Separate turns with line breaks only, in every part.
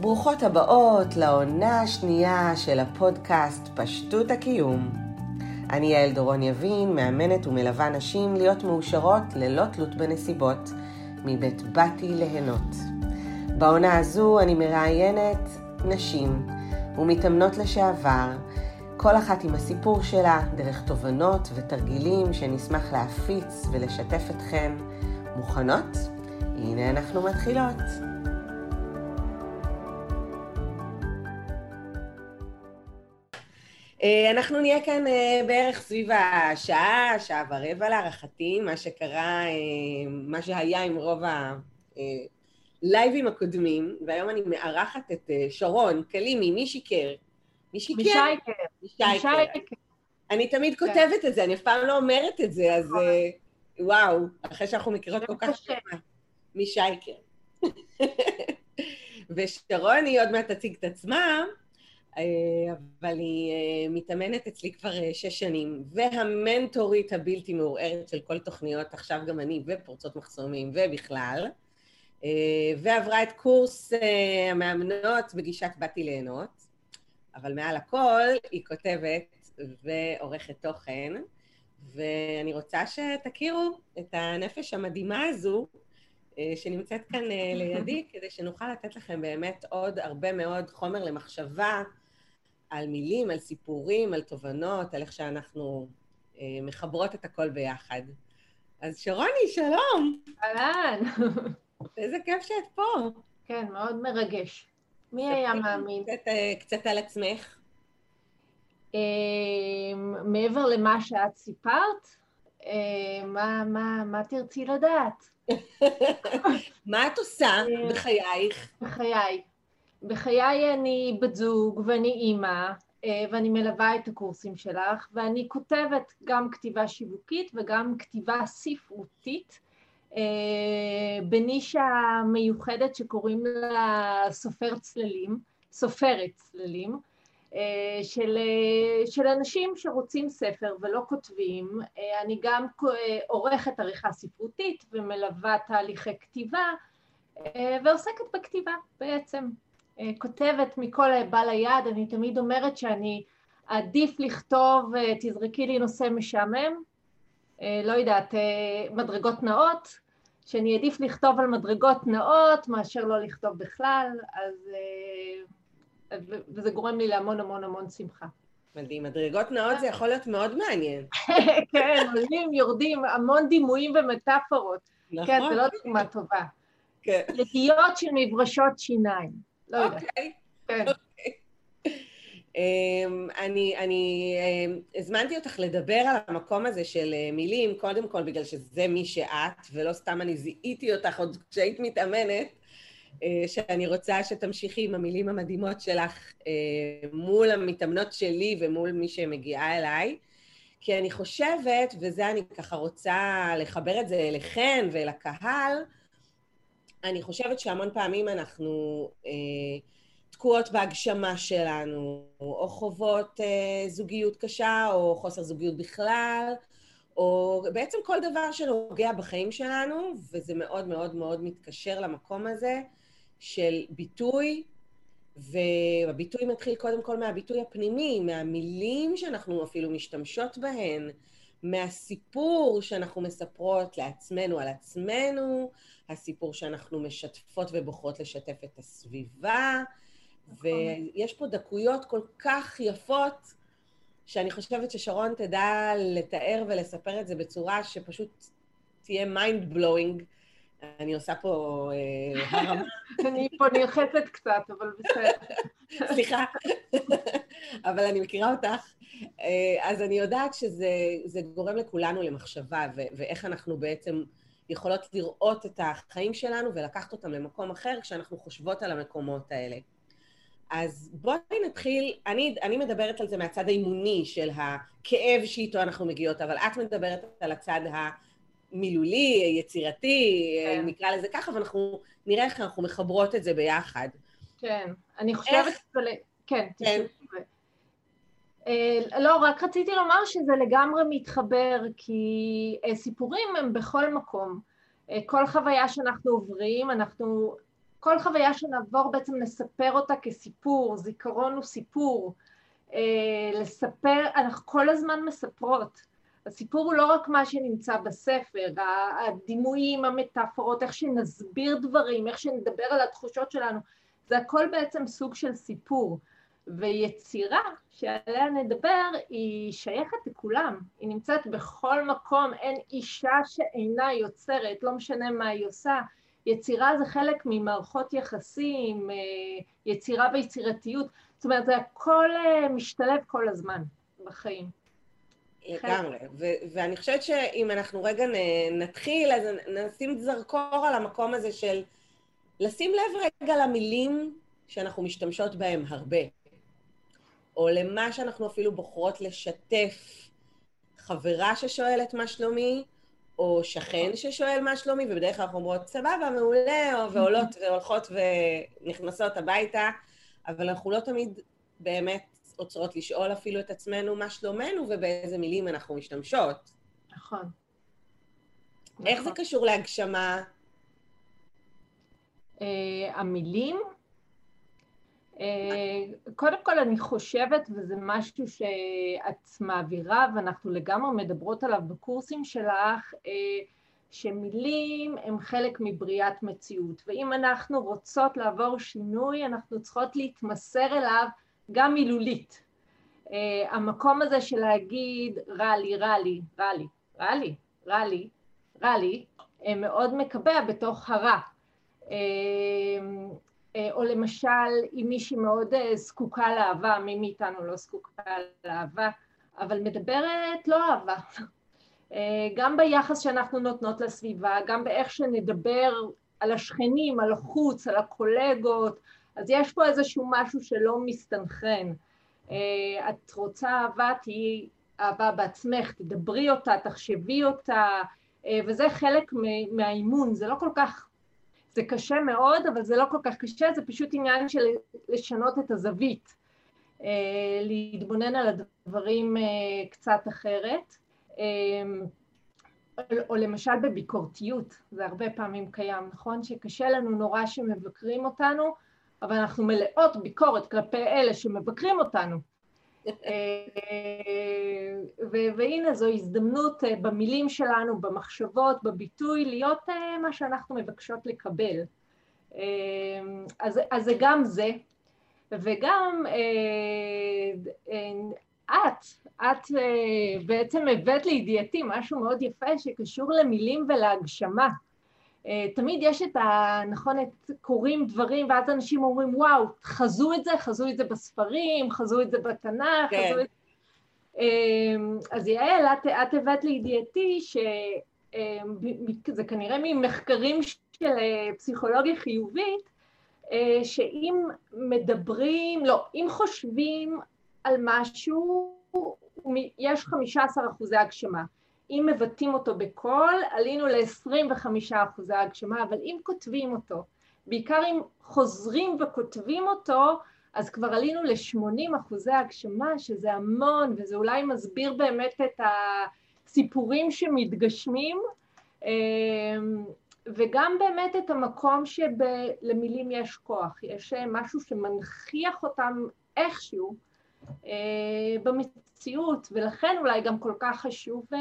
ברוכות הבאות לעונה השנייה של הפודקאסט פשטות הקיום. אני יעל דורון יבין, מאמנת ומלווה נשים להיות מאושרות ללא תלות בנסיבות, מבית באתי ליהנות. בעונה הזו אני מראיינת נשים ומתאמנות לשעבר, כל אחת עם הסיפור שלה, דרך תובנות ותרגילים שנשמח להפיץ ולשתף אתכן. מוכנות? הנה אנחנו מתחילות. אנחנו נהיה כאן אה, בערך סביב השעה, שעה ורבע להערכתי, מה שקרה, אה, מה שהיה עם רוב הלייבים הקודמים, והיום אני מארחת את שרון קלימי, מי שיקר?
מי שיקר? מי שייקר.
אני תמיד כן. כותבת את זה, אני אף פעם לא אומרת את זה, אז נכון. וואו, אחרי שאנחנו מכירות כל כך טובה. מי שייקר. ושרון היא עוד מעט תציג את עצמה, אה, אבל היא אה, מתאמנת אצלי כבר אה, שש שנים, והמנטורית הבלתי מעורערת של כל תוכניות, עכשיו גם אני, ופורצות מחסומים, ובכלל, ועברה את קורס המאמנות בגישת באתי ליהנות, אבל מעל הכל היא כותבת ועורכת תוכן, ואני רוצה שתכירו את הנפש המדהימה הזו שנמצאת כאן לידי, כדי שנוכל לתת לכם באמת עוד הרבה מאוד חומר למחשבה, על מילים, על סיפורים, על תובנות, על איך שאנחנו אה, מחברות את הכל ביחד. אז שרוני, שלום.
אהלן.
איזה כיף שאת פה.
כן, מאוד מרגש. מי היה מאמין?
קצת, אה, קצת על עצמך.
אה, מעבר למה שאת סיפרת, אה, מה, מה, מה תרצי לדעת?
מה את עושה אה, בחייך?
בחיי. בחיי אני בת זוג ואני אימא אה, ואני מלווה את הקורסים שלך ואני כותבת גם כתיבה שיווקית וגם כתיבה ספרותית אה, בנישה מיוחדת שקוראים לה סופר צללים, סופרת צללים אה, של, של אנשים שרוצים ספר ולא כותבים. אני גם עורכת עריכה ספרותית ומלווה תהליכי כתיבה ועוסקת בכתיבה בעצם. אה, כותבת מכל בא ליד, אני תמיד אומרת שאני עדיף לכתוב, אה, תזרקי לי נושא משעמם, אה, לא יודעת, מדרגות נאות, שאני עדיף לכתוב על מדרגות נאות מאשר לא לכתוב בכלל, אז... וזה גורם לי להמון המון המון שמחה.
מדהים, מדרגות נאות זה יכול להיות מאוד מעניין.
כן, עולים, יורדים, המון דימויים ומטאפורות. נכון. כן, זו לא דוגמה טובה. כן. ידיעות של מברשות שיניים. לא יודעת. אוקיי. כן. אוקיי.
אמ, אני, אני אמ, הזמנתי אותך לדבר על המקום הזה של אה, מילים, קודם כל בגלל שזה מי שאת, ולא סתם אני זיהיתי אותך עוד כשהיית מתאמנת, אה, שאני רוצה שתמשיכי עם המילים המדהימות שלך אה, מול המתאמנות שלי ומול מי שמגיעה אליי, כי אני חושבת, וזה אני ככה רוצה לחבר את זה אליכן ולקהל, אני חושבת שהמון פעמים אנחנו אה, תקועות בהגשמה שלנו, או חוות אה, זוגיות קשה, או חוסר זוגיות בכלל, או בעצם כל דבר שנוגע בחיים שלנו, וזה מאוד מאוד מאוד מתקשר למקום הזה של ביטוי, והביטוי מתחיל קודם כל מהביטוי הפנימי, מהמילים שאנחנו אפילו משתמשות בהן, מהסיפור שאנחנו מספרות לעצמנו על עצמנו, הסיפור שאנחנו משתפות ובוחרות לשתף את הסביבה, נכון. ויש פה דקויות כל כך יפות, שאני חושבת ששרון תדע לתאר ולספר את זה בצורה שפשוט תהיה mind blowing. אני עושה פה אה, הרמה.
אני פה נלחצת קצת, אבל בסדר.
סליחה, אבל אני מכירה אותך. אה, אז אני יודעת שזה גורם לכולנו למחשבה, ואיך אנחנו בעצם יכולות לראות את החיים שלנו ולקחת אותם למקום אחר כשאנחנו חושבות על המקומות האלה. אז בואי נתחיל, אני, אני מדברת על זה מהצד האימוני של הכאב שאיתו אנחנו מגיעות, אבל את מדברת על הצד המילולי, יצירתי, כן. נקרא לזה ככה, ואנחנו נראה איך אנחנו מחברות את זה ביחד.
כן, אני חושבת... איך... כן, כן. Uh, לא, רק רציתי לומר שזה לגמרי מתחבר, כי uh, סיפורים הם בכל מקום. Uh, כל חוויה שאנחנו עוברים, אנחנו כל חוויה שנעבור בעצם נספר אותה כסיפור, זיכרון הוא סיפור. אה, לספר, אנחנו כל הזמן מספרות. הסיפור הוא לא רק מה שנמצא בספר, הדימויים, המטאפורות, איך שנסביר דברים, איך שנדבר על התחושות שלנו, זה הכל בעצם סוג של סיפור. ויצירה שעליה נדבר היא שייכת לכולם, היא נמצאת בכל מקום, אין אישה שאינה יוצרת, לא משנה מה היא עושה. יצירה זה חלק ממערכות יחסים, אה, יצירה ויצירתיות, זאת אומרת זה הכל אה, משתלב כל הזמן בחיים.
לגמרי, ו- ואני חושבת שאם אנחנו רגע נתחיל, אז נשים זרקור על המקום הזה של לשים לב רגע למילים שאנחנו משתמשות בהם הרבה, או למה שאנחנו אפילו בוחרות לשתף חברה ששואלת מה שלומי, או שכן ששואל מה שלומי, ובדרך כלל אנחנו אומרות, סבבה, מעולה, ועולות והולכות ונכנסות הביתה, אבל אנחנו לא תמיד באמת עוצרות לשאול אפילו את עצמנו מה שלומנו ובאיזה מילים אנחנו משתמשות.
נכון.
איך נכון. זה קשור להגשמה?
Uh, המילים? Uh, קודם כל אני חושבת, וזה משהו שאת מעבירה ואנחנו לגמרי מדברות עליו בקורסים שלך, uh, שמילים הם חלק מבריאת מציאות, ואם אנחנו רוצות לעבור שינוי, אנחנו צריכות להתמסר אליו גם מילולית. Uh, המקום הזה של להגיד רע לי, רע לי, רע לי, רע לי, רע לי, רע לי, מאוד מקבע בתוך הרע. Uh, או למשל, אם מישהי מאוד uh, זקוקה לאהבה, מי מאיתנו לא זקוקה לאהבה, אבל מדברת לא אהבה. Uh, גם ביחס שאנחנו נותנות לסביבה, גם באיך שנדבר על השכנים, על החוץ, על הקולגות, אז יש פה איזשהו משהו שלא מסתנכרן. אה, את רוצה אהבה, תהיי אהבה בעצמך, תדברי אותה, תחשבי אותה, אה, וזה חלק מהאימון, זה לא כל כך, זה קשה מאוד, אבל זה לא כל כך קשה, זה פשוט עניין של לשנות את הזווית, אה, להתבונן על הדברים קצת אחרת. או למשל בביקורתיות, זה הרבה פעמים קיים, נכון? שקשה לנו נורא שמבקרים אותנו, אבל אנחנו מלאות ביקורת כלפי אלה שמבקרים אותנו. אה, והנה זו הזדמנות אה, במילים שלנו, במחשבות, בביטוי, להיות אה, מה שאנחנו מבקשות לקבל. אז, אז זה גם זה, וגם את, את בעצם הבאת לידיעתי משהו מאוד יפה שקשור למילים ולהגשמה. אה, תמיד יש את ה... נכון, את קוראים דברים, ואז אנשים אומרים, וואו, חזו את זה, חזו את זה בספרים, חזו את זה בתנ"ך, כן. חזו את זה... אה, אז יעל, את, את הבאת לידיעתי שזה אה, כנראה ממחקרים של פסיכולוגיה חיובית, שאם מדברים, לא, אם חושבים על משהו, יש 15 אחוזי הגשמה. אם מבטאים אותו בקול, עלינו ל-25 אחוזי הגשמה, אבל אם כותבים אותו, בעיקר אם חוזרים וכותבים אותו, אז כבר עלינו ל-80 אחוזי הגשמה, שזה המון, וזה אולי מסביר באמת את הסיפורים שמתגשמים, אמ, וגם באמת את המקום שלמילים יש כוח, יש משהו שמנכיח אותם איכשהו אה, במציאות, ולכן אולי גם כל כך חשוב אה,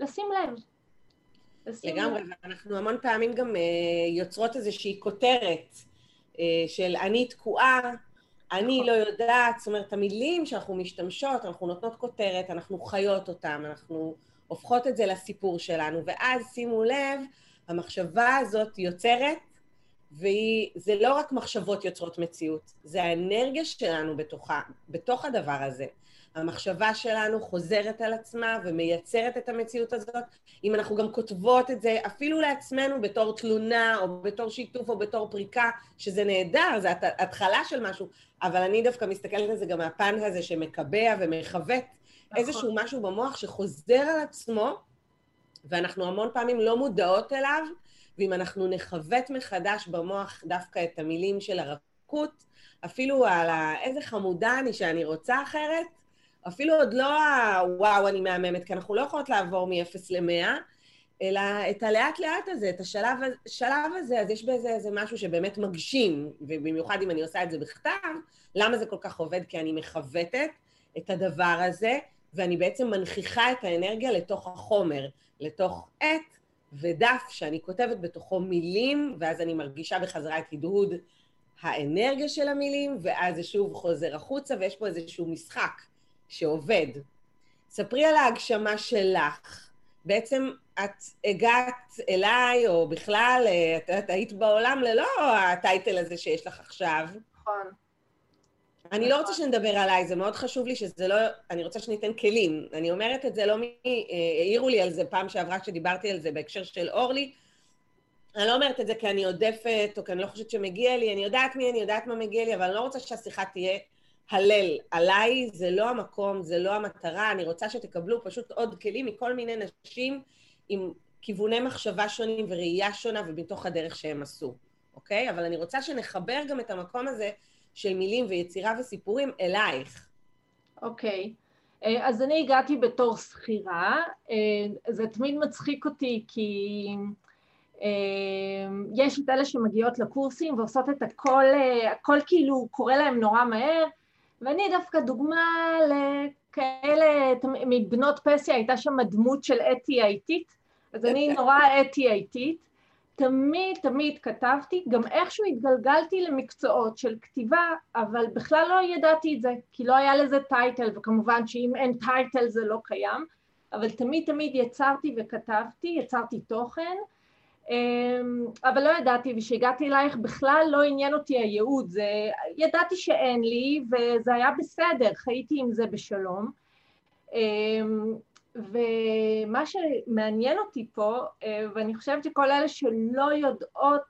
לשים לב.
לגמרי, ואנחנו המון פעמים גם אה, יוצרות איזושהי כותרת של אני תקועה, אני נכון. לא יודעת, זאת אומרת, המילים שאנחנו משתמשות, אנחנו נותנות כותרת, אנחנו חיות אותן, אנחנו הופכות את זה לסיפור שלנו, ואז שימו לב, המחשבה הזאת יוצרת וזה לא רק מחשבות יוצרות מציאות, זה האנרגיה שלנו בתוכה, בתוך הדבר הזה. המחשבה שלנו חוזרת על עצמה ומייצרת את המציאות הזאת. אם אנחנו גם כותבות את זה אפילו לעצמנו בתור תלונה, או בתור שיתוף, או בתור פריקה, שזה נהדר, זה התחלה של משהו, אבל אני דווקא מסתכלת על זה גם מהפן הזה שמקבע ומכוות נכון. איזשהו משהו במוח שחוזר על עצמו, ואנחנו המון פעמים לא מודעות אליו, ואם אנחנו נכוות מחדש במוח דווקא את המילים של הרכות, אפילו על איזה חמודה אני שאני רוצה אחרת, אפילו עוד לא הוואו, אני מהממת, כי אנחנו לא יכולות לעבור מ-0 ל-100, אלא את הלאט לאט הזה, את השלב השלב הזה, אז יש בזה איזה משהו שבאמת מגשים, ובמיוחד אם אני עושה את זה בכתב, למה זה כל כך עובד? כי אני מכוותת את הדבר הזה, ואני בעצם מנכיחה את האנרגיה לתוך החומר, לתוך עט ודף שאני כותבת בתוכו מילים, ואז אני מרגישה בחזרה את הדהוד האנרגיה של המילים, ואז זה שוב חוזר החוצה, ויש פה איזשהו משחק שעובד. ספרי על ההגשמה שלך. בעצם את הגעת אליי, או בכלל, את, את היית בעולם ללא הטייטל הזה שיש לך עכשיו.
נכון.
אני לא רוצה שנדבר עליי, זה מאוד חשוב לי שזה לא... אני רוצה שניתן כלים. אני אומרת את זה לא מי... העירו לי על זה פעם שעברה כשדיברתי על זה בהקשר של אורלי. אני לא אומרת את זה כי אני עודפת, או כי אני לא חושבת שמגיע לי, אני יודעת מי, אני יודעת מה מגיע לי, אבל אני לא רוצה שהשיחה תהיה הלל עליי, זה לא המקום, זה לא המטרה, אני רוצה שתקבלו פשוט עוד כלים מכל מיני נשים עם כיווני מחשבה שונים וראייה שונה ומתוך הדרך שהם עשו, אוקיי? אבל אני רוצה שנחבר גם את המקום הזה של מילים ויצירה וסיפורים אלייך.
אוקיי. אה, אז אני הגעתי בתור שכירה, אה, זה תמיד מצחיק אותי כי אה, יש את אלה שמגיעות לקורסים ועושות את הכל, הכל כאילו קורה להם נורא מהר, ואני דווקא דוגמה לכאלה, מבנות פסיה הייתה שם דמות של אתי האיטית, אז אני נורא אתי האיטית, תמיד תמיד כתבתי, גם איכשהו התגלגלתי למקצועות של כתיבה, אבל בכלל לא ידעתי את זה, כי לא היה לזה טייטל, וכמובן שאם אין טייטל זה לא קיים, אבל תמיד תמיד יצרתי וכתבתי, יצרתי תוכן, אמ, אבל לא ידעתי, וכשהגעתי אלייך בכלל לא עניין אותי הייעוד, זה, ידעתי שאין לי וזה היה בסדר, חייתי עם זה בשלום. ומה שמעניין אותי פה, אה, ואני חושבת שכל אלה שלא יודעות,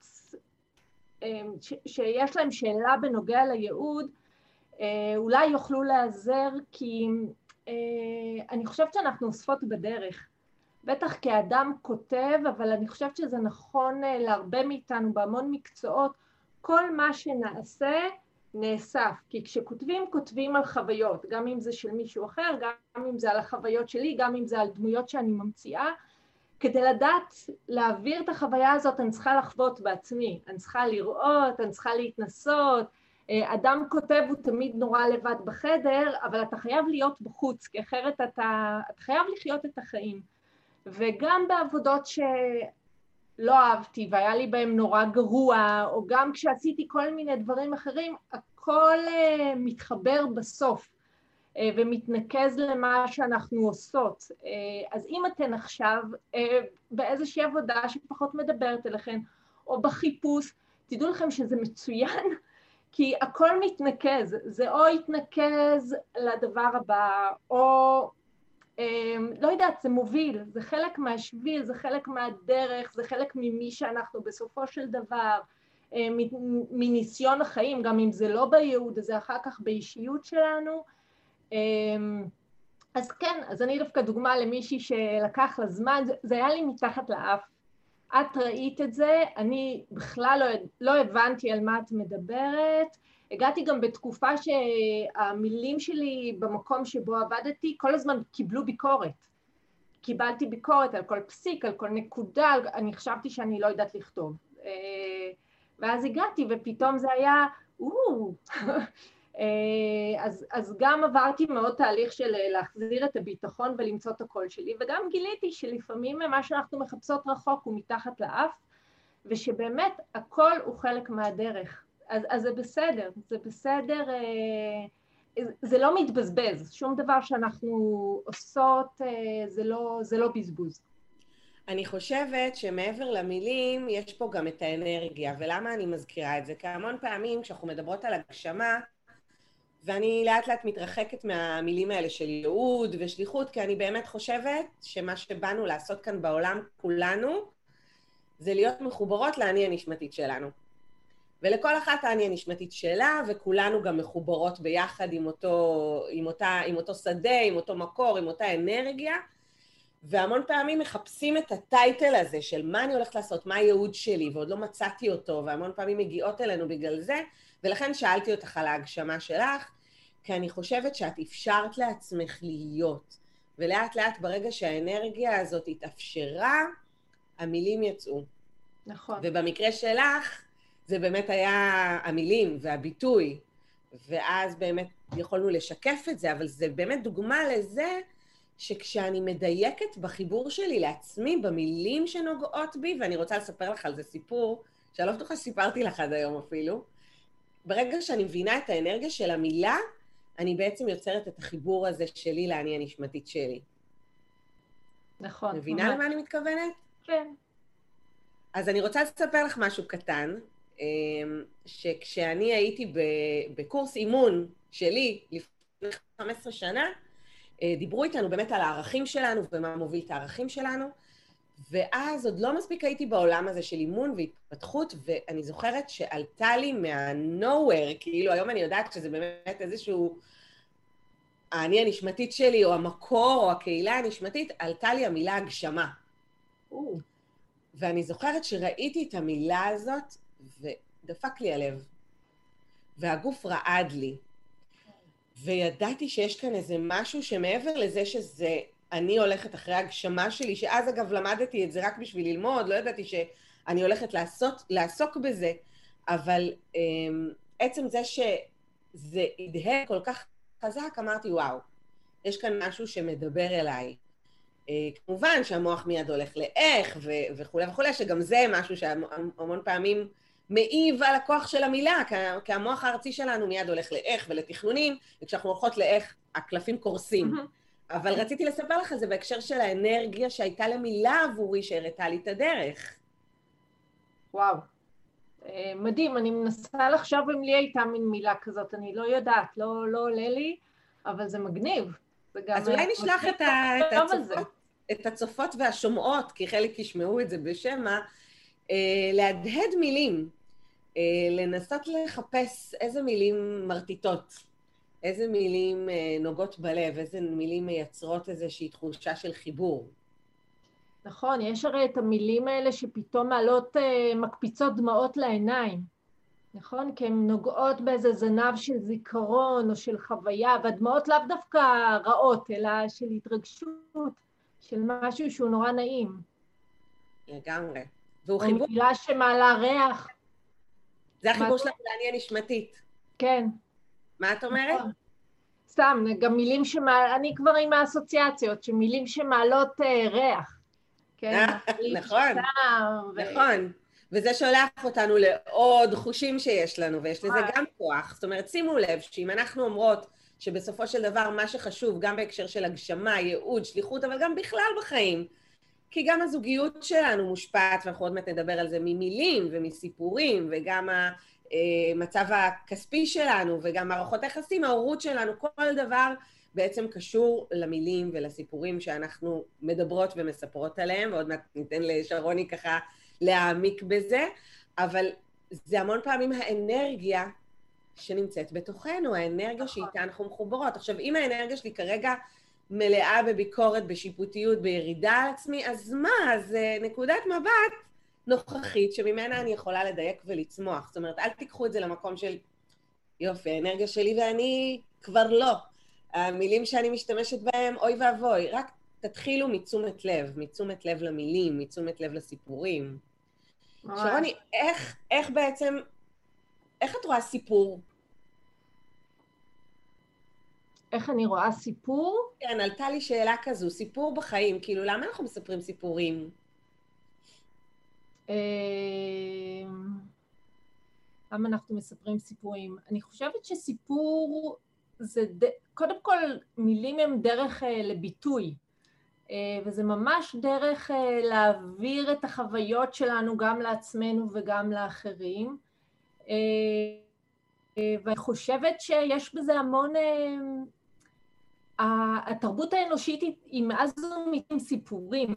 אמ, שיש להם שאלה בנוגע לייעוד, אה, אולי יוכלו להיעזר, כי אה, אני חושבת שאנחנו אוספות בדרך. בטח כאדם כותב, אבל אני חושבת שזה נכון אה, להרבה מאיתנו בהמון מקצועות, כל מה שנעשה נאסף, כי כשכותבים, כותבים על חוויות, גם אם זה של מישהו אחר, גם אם זה על החוויות שלי, גם אם זה על דמויות שאני ממציאה. כדי לדעת להעביר את החוויה הזאת, אני צריכה לחוות בעצמי, אני צריכה לראות, אני צריכה להתנסות. אה, אדם כותב הוא תמיד נורא לבד בחדר, אבל אתה חייב להיות בחוץ, כי אחרת אתה, אתה חייב לחיות את החיים. וגם בעבודות שלא אהבתי והיה לי בהם נורא גרוע, או גם כשעשיתי כל מיני דברים אחרים, הכל uh, מתחבר בסוף uh, ומתנקז למה שאנחנו עושות. Uh, אז אם אתן עכשיו uh, באיזושהי עבודה שפחות מדברת אליכן, או בחיפוש, תדעו לכם שזה מצוין, כי הכל מתנקז, זה או יתנקז לדבר הבא, או לא יודעת, זה מוביל, זה חלק מהשביל, זה חלק מהדרך, זה חלק ממי שאנחנו בסופו של דבר, אמ, מניסיון החיים, גם אם זה לא בייעוד, זה אחר כך באישיות שלנו. אמ, אז כן, אז אני דווקא דוגמה למישהי שלקח לה זמן, זה היה לי מתחת לאף. את ראית את זה, אני בכלל לא, לא הבנתי על מה את מדברת, הגעתי גם בתקופה שהמילים שלי במקום שבו עבדתי כל הזמן קיבלו ביקורת. קיבלתי ביקורת על כל פסיק, על כל נקודה, אני חשבתי שאני לא יודעת לכתוב. אה, ואז הגעתי ופתאום זה היה, אה, אז, אז גם עברתי מאוד תהליך של להחזיר את הביטחון ולמצוא את הקול שלי, וגם גיליתי שלפעמים מה שאנחנו מחפשות רחוק הוא מתחת לאף, ושבאמת הכל הוא חלק מהדרך. אז, אז זה בסדר, זה בסדר, אה, זה לא מתבזבז, שום דבר שאנחנו עושות אה, זה לא, זה לא בזבוז.
אני חושבת שמעבר למילים, יש פה גם את האנרגיה, ולמה אני מזכירה את זה? כי המון פעמים כשאנחנו מדברות על הגשמה, ואני לאט לאט מתרחקת מהמילים האלה של ייעוד ושליחות, כי אני באמת חושבת שמה שבאנו לעשות כאן בעולם כולנו, זה להיות מחוברות לאני הנשמתית שלנו. ולכל אחת האני הנשמתית שלה, וכולנו גם מחוברות ביחד עם אותו, עם, אותה, עם אותו שדה, עם אותו מקור, עם אותה אנרגיה, והמון פעמים מחפשים את הטייטל הזה של מה אני הולכת לעשות, מה הייעוד שלי, ועוד לא מצאתי אותו, והמון פעמים מגיעות אלינו בגלל זה, ולכן שאלתי אותך על ההגשמה שלך, כי אני חושבת שאת אפשרת לעצמך להיות, ולאט לאט ברגע שהאנרגיה הזאת התאפשרה, המילים יצאו.
נכון.
ובמקרה שלך, זה באמת היה המילים והביטוי, ואז באמת יכולנו לשקף את זה, אבל זה באמת דוגמה לזה שכשאני מדייקת בחיבור שלי לעצמי, במילים שנוגעות בי, ואני רוצה לספר לך על זה סיפור, שאני לא בטוחה שסיפרתי לך עד היום אפילו, ברגע שאני מבינה את האנרגיה של המילה, אני בעצם יוצרת את החיבור הזה שלי לאני הנשמתית שלי.
נכון.
מבינה ממש. למה אני מתכוונת?
כן.
אז אני רוצה לספר לך משהו קטן, שכשאני הייתי בקורס אימון שלי לפני 15 שנה, אה, דיברו איתנו באמת על הערכים שלנו ומה מוביל את הערכים שלנו, ואז עוד לא מספיק הייתי בעולם הזה של אימון והתפתחות, ואני זוכרת שעלתה לי מה-nowhere, כאילו היום אני יודעת שזה באמת איזשהו... האני הנשמתית שלי, או המקור, או הקהילה הנשמתית, עלתה לי המילה הגשמה. ואני זוכרת שראיתי את המילה הזאת, ודפק לי הלב. והגוף רעד לי. וידעתי שיש כאן איזה משהו שמעבר לזה שזה אני הולכת אחרי הגשמה שלי, שאז אגב למדתי את זה רק בשביל ללמוד, לא ידעתי שאני הולכת לעשות, לעסוק בזה, אבל um, עצם זה שזה הדהד כל כך חזק, אמרתי, וואו, יש כאן משהו שמדבר אליי. Uh, כמובן שהמוח מיד הולך לאיך וכולי וכולי, שגם זה משהו שהמון פעמים מעיב על הכוח של המילה, כי המוח הארצי שלנו מיד הולך לאיך ולתכנונים, וכשאנחנו הולכות לאיך, הקלפים קורסים. אבל רציתי לספר לך זה בהקשר של האנרגיה שהייתה למילה עבורי, שהראתה לי את הדרך.
וואו. אה, מדהים, אני מנסה לחשוב אם לי הייתה מין מילה כזאת, אני לא יודעת, לא, לא עולה לי, אבל זה מגניב.
זה אז אולי נשלח את, ה, את, הצופות, את הצופות והשומעות, כי חלק ישמעו את זה בשמע, אה, להדהד מילים. אה, לנסות לחפש איזה מילים מרטיטות, איזה מילים אה, נוגעות בלב, איזה מילים מייצרות איזושהי תחושה של חיבור.
נכון, יש הרי את המילים האלה שפתאום מעלות, אה, מקפיצות דמעות לעיניים, נכון? כי הן נוגעות באיזה זנב של זיכרון או של חוויה, והדמעות לאו דווקא רעות, אלא של התרגשות, של משהו שהוא נורא נעים.
לגמרי.
והוא חיבור... או מילה שמעלה ריח.
זה החיבור שלנו לאני הנשמתית.
כן.
מה את אומרת? נכון.
סתם, גם מילים שמעלות, אני כבר עם האסוציאציות, שמילים שמעלות אה, ריח.
כן, נכון, נכון. וזה שולח אותנו לעוד חושים שיש לנו, ויש לזה גם כוח. זאת אומרת, שימו לב שאם אנחנו אומרות שבסופו של דבר מה שחשוב, גם בהקשר של הגשמה, ייעוד, שליחות, אבל גם בכלל בחיים, כי גם הזוגיות שלנו מושפעת, ואנחנו עוד מעט נדבר על זה, ממילים ומסיפורים, וגם המצב הכספי שלנו, וגם מערכות היחסים, ההורות שלנו, כל דבר בעצם קשור למילים ולסיפורים שאנחנו מדברות ומספרות עליהם, ועוד מעט ניתן לשרוני ככה להעמיק בזה, אבל זה המון פעמים האנרגיה שנמצאת בתוכנו, האנרגיה שאיתה אנחנו מחוברות. עכשיו, אם האנרגיה שלי כרגע מלאה בביקורת, בשיפוטיות, בירידה על עצמי, אז מה? אז uh, נקודת מבט נוכחית שממנה אני יכולה לדייק ולצמוח. זאת אומרת, אל תיקחו את זה למקום של יופי, האנרגיה שלי ואני כבר לא. המילים שאני משתמשת בהם, אוי ואבוי, רק תתחילו מתשומת לב, מתשומת לב למילים, מתשומת לב לסיפורים. שרוני, איך, איך בעצם, איך את רואה סיפור?
איך אני רואה סיפור?
כן, עלתה לי שאלה כזו, סיפור בחיים, כאילו, למה אנחנו מספרים סיפורים?
אמ, למה אנחנו מספרים סיפורים? אני חושבת שסיפור זה, ד... קודם כל, מילים הם דרך uh, לביטוי, uh, וזה ממש דרך uh, להעביר את החוויות שלנו גם לעצמנו וגם לאחרים. ואני חושבת שיש בזה המון... התרבות האנושית היא מאז ומתים סיפורים.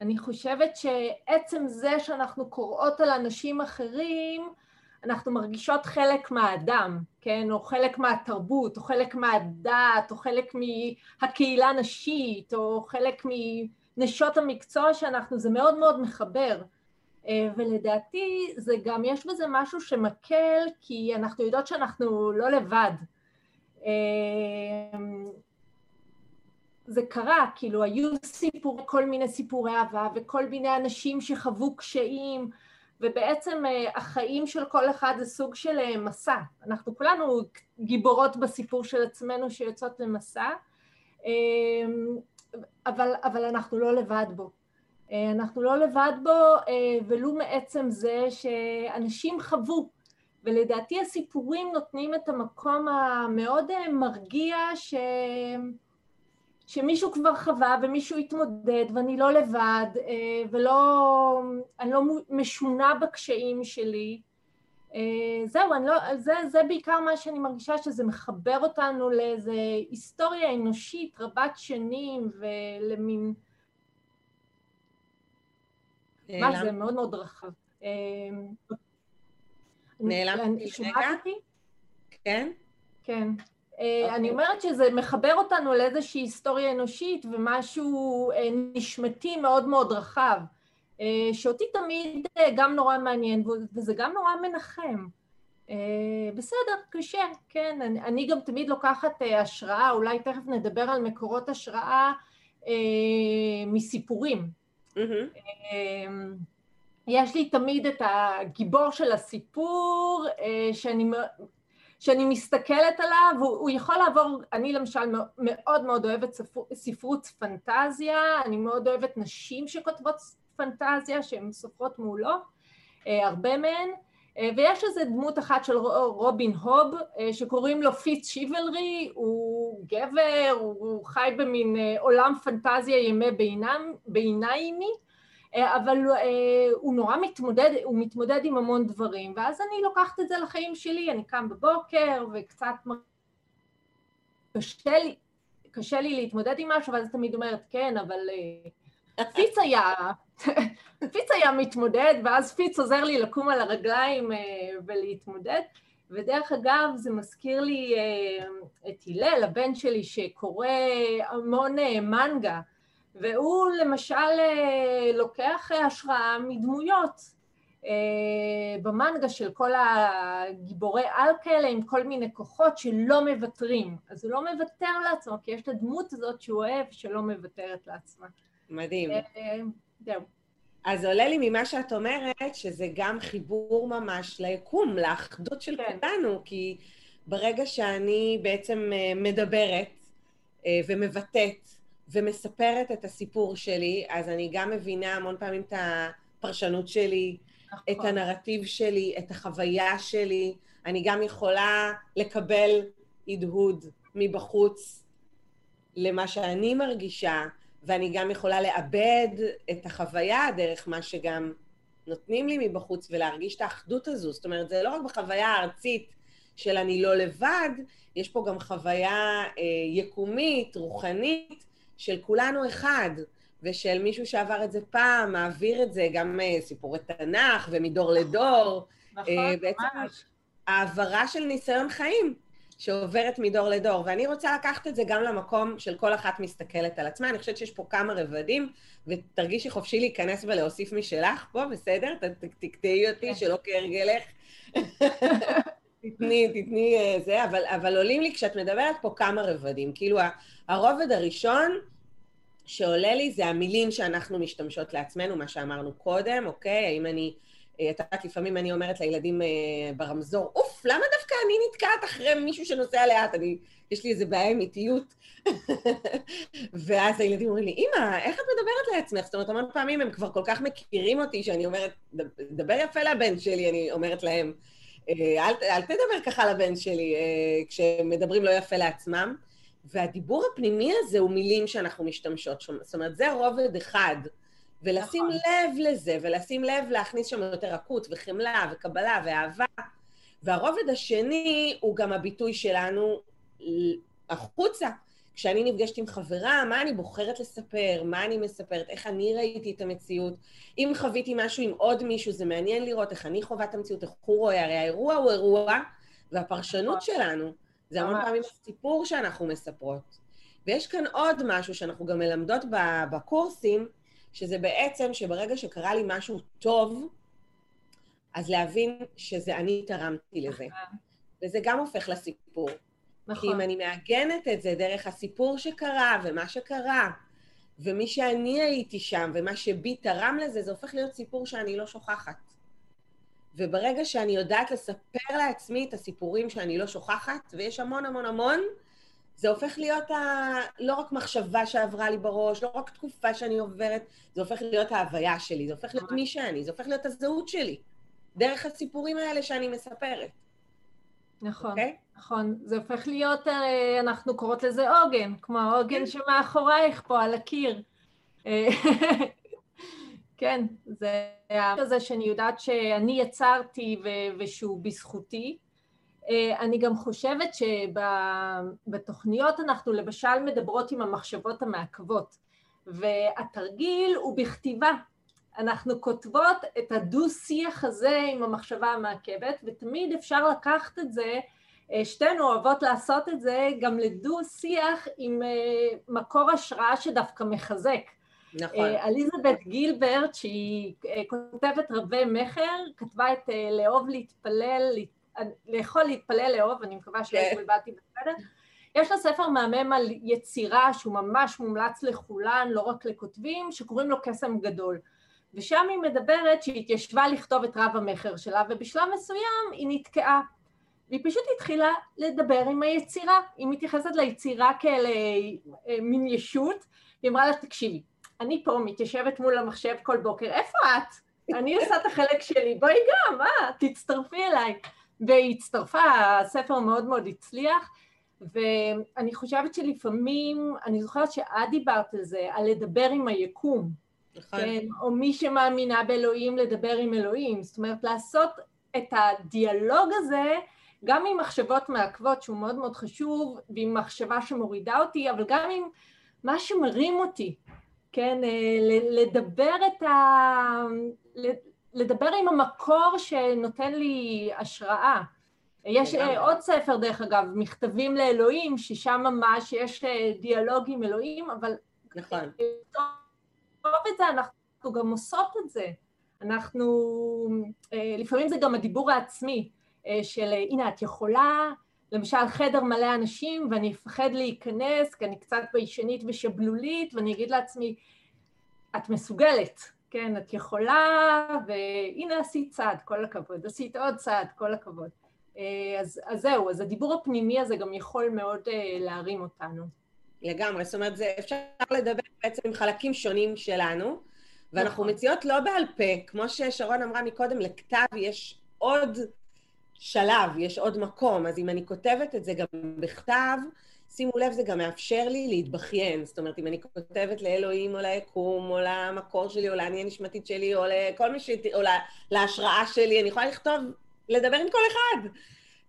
אני חושבת שעצם זה שאנחנו קוראות על אנשים אחרים, אנחנו מרגישות חלק מהאדם, כן? או חלק מהתרבות, או חלק מהדת, או חלק מהקהילה הנשית, או חלק מנשות המקצוע שאנחנו, זה מאוד מאוד מחבר. אה, ולדעתי זה גם, יש בזה משהו שמקל, כי אנחנו יודעות שאנחנו לא לבד. זה קרה, כאילו היו סיפור, כל מיני סיפורי אהבה וכל מיני אנשים שחוו קשיים ובעצם אה, החיים של כל אחד זה סוג של אה, מסע. אנחנו כולנו גיבורות בסיפור של עצמנו שיוצאות למסע, אמ, אבל, אבל אנחנו לא לבד בו. אה, אנחנו לא לבד בו ולו מעצם זה שאנשים חוו ולדעתי הסיפורים נותנים את המקום המאוד מרגיע ש... שמישהו כבר חווה ומישהו התמודד ואני לא לבד אה, ולא, אני לא משונה בקשיים שלי. אה, זהו, אני לא, זה, זה בעיקר מה שאני מרגישה שזה מחבר אותנו לאיזו היסטוריה אנושית רבת שנים ולמין... מה זה מאוד מאוד רחב. אה,
נעלמתי רגע? כן.
כן. אה, אני אוקיי. אומרת שזה מחבר אותנו לאיזושהי היסטוריה אנושית ומשהו אה, נשמתי מאוד מאוד רחב, אה, שאותי תמיד גם נורא מעניין וזה גם נורא מנחם. בסדר, קשה, כן. אני, אני גם תמיד לוקחת השראה, אולי תכף נדבר על מקורות השראה מסיפורים. Mm-hmm. יש לי תמיד את הגיבור של הסיפור שאני שאני מסתכלת עליו, הוא, הוא יכול לעבור, אני למשל מאוד מאוד אוהבת ספר, ספרות פנטזיה, אני מאוד אוהבת נשים שכותבות פנטזיה שהן סופרות מולו, אה, הרבה מהן, אה, ויש איזה דמות אחת של רובין הוב אה, שקוראים לו פיץ שיבלרי, הוא גבר, הוא חי במין עולם פנטזיה ימי ביניימי, אה, אבל אה, הוא נורא מתמודד, הוא מתמודד עם המון דברים, ואז אני לוקחת את זה לחיים שלי, אני קם בבוקר וקצת קשה לי, קשה לי להתמודד עם משהו, ואז תמיד אומרת, כן, אבל אה, פיץ היה, פיץ היה מתמודד, ואז פיץ עוזר לי לקום על הרגליים ולהתמודד. ודרך אגב, זה מזכיר לי את הלל, הבן שלי, שקורא המון מנגה, והוא למשל אה, לוקח השראה מדמויות אה, במנגה של כל הגיבורי על כאלה עם כל מיני כוחות שלא מוותרים. אז הוא לא מוותר לעצמו, כי יש את הדמות הזאת שהוא אוהב שלא מוותרת לעצמה.
מדהים. אה, זהו. אז עולה לי ממה שאת אומרת, שזה גם חיבור ממש ליקום, לאחדות של כן. כולנו, כי ברגע שאני בעצם מדברת ומבטאת ומספרת את הסיפור שלי, אז אני גם מבינה המון פעמים את הפרשנות שלי, נכון. את הנרטיב שלי, את החוויה שלי. אני גם יכולה לקבל הדהוד מבחוץ למה שאני מרגישה, ואני גם יכולה לאבד את החוויה דרך מה שגם נותנים לי מבחוץ ולהרגיש את האחדות הזו. זאת אומרת, זה לא רק בחוויה הארצית של אני לא לבד, יש פה גם חוויה אה, יקומית, רוחנית, של כולנו אחד, ושל מישהו שעבר את זה פעם, מעביר את זה, גם uh, סיפורי תנ"ך ומדור לדור.
נכון, בעצם
ממש. העברה של ניסיון חיים שעוברת מדור לדור. ואני רוצה לקחת את זה גם למקום של כל אחת מסתכלת על עצמה. אני חושבת שיש פה כמה רבדים, ותרגישי חופשי להיכנס ולהוסיף משלך פה, בסדר? תקטעי אותי, כן. שלא כהרגלך. תתני, תתני אה, זה, אבל, אבל עולים לי כשאת מדברת פה כמה רבדים. כאילו, הרובד הראשון שעולה לי זה המילים שאנחנו משתמשות לעצמנו, מה שאמרנו קודם, אוקיי? האם אני... אה, את יודעת, לפעמים אני אומרת לילדים אה, ברמזור, אוף, למה דווקא אני נתקעת אחרי מישהו שנוסע לאט? אני, יש לי איזה בעיה עם איטיות. ואז הילדים אומרים לי, אמא, איך את מדברת לעצמך? זאת אומרת, המון פעמים הם כבר כל כך מכירים אותי, שאני אומרת, דבר יפה לבן שלי, אני אומרת להם, אל, אל תדבר ככה לבן שלי אה, כשמדברים לא יפה לעצמם. והדיבור הפנימי הזה הוא מילים שאנחנו משתמשות שם. זאת אומרת, זה רובד אחד. ולשים נכון. לב לזה, ולשים לב להכניס שם יותר רכות וחמלה וקבלה ואהבה. והרובד השני הוא גם הביטוי שלנו החוצה. כשאני נפגשת עם חברה, מה אני בוחרת לספר, מה אני מספרת, איך אני ראיתי את המציאות. אם חוויתי משהו עם עוד מישהו, זה מעניין לראות איך אני חווה את המציאות, איך הוא רואה, הרי האירוע הוא אירוע, והפרשנות. שלנו, זה המון פעמים הסיפור שאנחנו מספרות. ויש כאן עוד משהו שאנחנו גם מלמדות בקורסים, שזה בעצם שברגע שקרה לי משהו טוב, אז להבין שזה אני תרמתי לזה. וזה גם הופך לסיפור. נכון. כי אם אני מעגנת את זה דרך הסיפור שקרה ומה שקרה, ומי שאני הייתי שם ומה שבי תרם לזה, זה הופך להיות סיפור שאני לא שוכחת. וברגע שאני יודעת לספר לעצמי את הסיפורים שאני לא שוכחת, ויש המון המון המון, זה הופך להיות ה... לא רק מחשבה שעברה לי בראש, לא רק תקופה שאני עוברת, זה הופך להיות ההוויה שלי, זה הופך להיות מי שאני, זה הופך להיות הזהות שלי, דרך הסיפורים האלה שאני מספרת.
נכון, okay? נכון. זה הופך להיות, אה, אנחנו קוראות לזה עוגן, כמו העוגן כן. שמאחורייך פה על הקיר. אה, כן, זה הזה שאני יודעת שאני יצרתי ושהוא בזכותי. אה, אני גם חושבת שבתוכניות אנחנו למשל מדברות עם המחשבות המעכבות, והתרגיל הוא בכתיבה. אנחנו כותבות את הדו-שיח הזה עם המחשבה המעכבת, ותמיד אפשר לקחת את זה, שתינו אוהבות לעשות את זה, גם לדו-שיח עם אה, מקור השראה שדווקא מחזק. נכון. אליזבת גילברט, שהיא כותבת רבי מכר, כתבה את לאהוב להתפלל, לאכול, להתפלל, לאהוב, אני מקווה שלא כן. התבלבלתי בסדר. יש לה ספר מהמם על יצירה שהוא ממש מומלץ לכולן, לא רק לכותבים, שקוראים לו קסם גדול. ושם היא מדברת שהיא התיישבה לכתוב את רב המכר שלה, ובשלב מסוים היא נתקעה. והיא פשוט התחילה לדבר עם היצירה. היא מתייחסת ליצירה כאל אה, מין ישות, היא אמרה לה, תקשיבי, אני פה מתיישבת מול המחשב כל בוקר, איפה את? אני עושה את החלק שלי, בואי גם, אה, תצטרפי אליי. והיא הצטרפה, הספר מאוד מאוד הצליח, ואני חושבת שלפעמים, אני זוכרת שאת דיברת על זה, על לדבר עם היקום. נכון. כן, או מי שמאמינה באלוהים, לדבר עם אלוהים. זאת אומרת, לעשות את הדיאלוג הזה גם עם מחשבות מעכבות, שהוא מאוד מאוד חשוב, ועם מחשבה שמורידה אותי, אבל גם עם מה שמרים אותי. כן, אה, לדבר את ה... לדבר עם המקור שנותן לי השראה. יש אה, עוד ספר, דרך אגב, מכתבים לאלוהים, ששם ממש יש אה, דיאלוג עם אלוהים, אבל... נכון. את זה, אנחנו גם עושות את זה. אנחנו... לפעמים זה גם הדיבור העצמי, של הנה, את יכולה, למשל חדר מלא אנשים, ואני אפחד להיכנס, כי אני קצת ביישנית ושבלולית, ואני אגיד לעצמי, את מסוגלת, כן, את יכולה, והנה עשית צעד, כל הכבוד, עשית עוד צעד, כל הכבוד. אה, אז, אז זהו, אז הדיבור הפנימי הזה גם יכול מאוד להרים אותנו.
לגמרי, זאת אומרת, זה, אפשר לדבר בעצם עם חלקים שונים שלנו, ואנחנו נכון. מציעות לא בעל פה, כמו ששרון אמרה מקודם, לכתב יש עוד שלב, יש עוד מקום, אז אם אני כותבת את זה גם בכתב, שימו לב, זה גם מאפשר לי להתבכיין. זאת אומרת, אם אני כותבת לאלוהים או ליקום, או למקור שלי, או לאני הנשמתית שלי, או לכל מי ש... או להשראה שלי, אני יכולה לכתוב, לדבר עם כל אחד.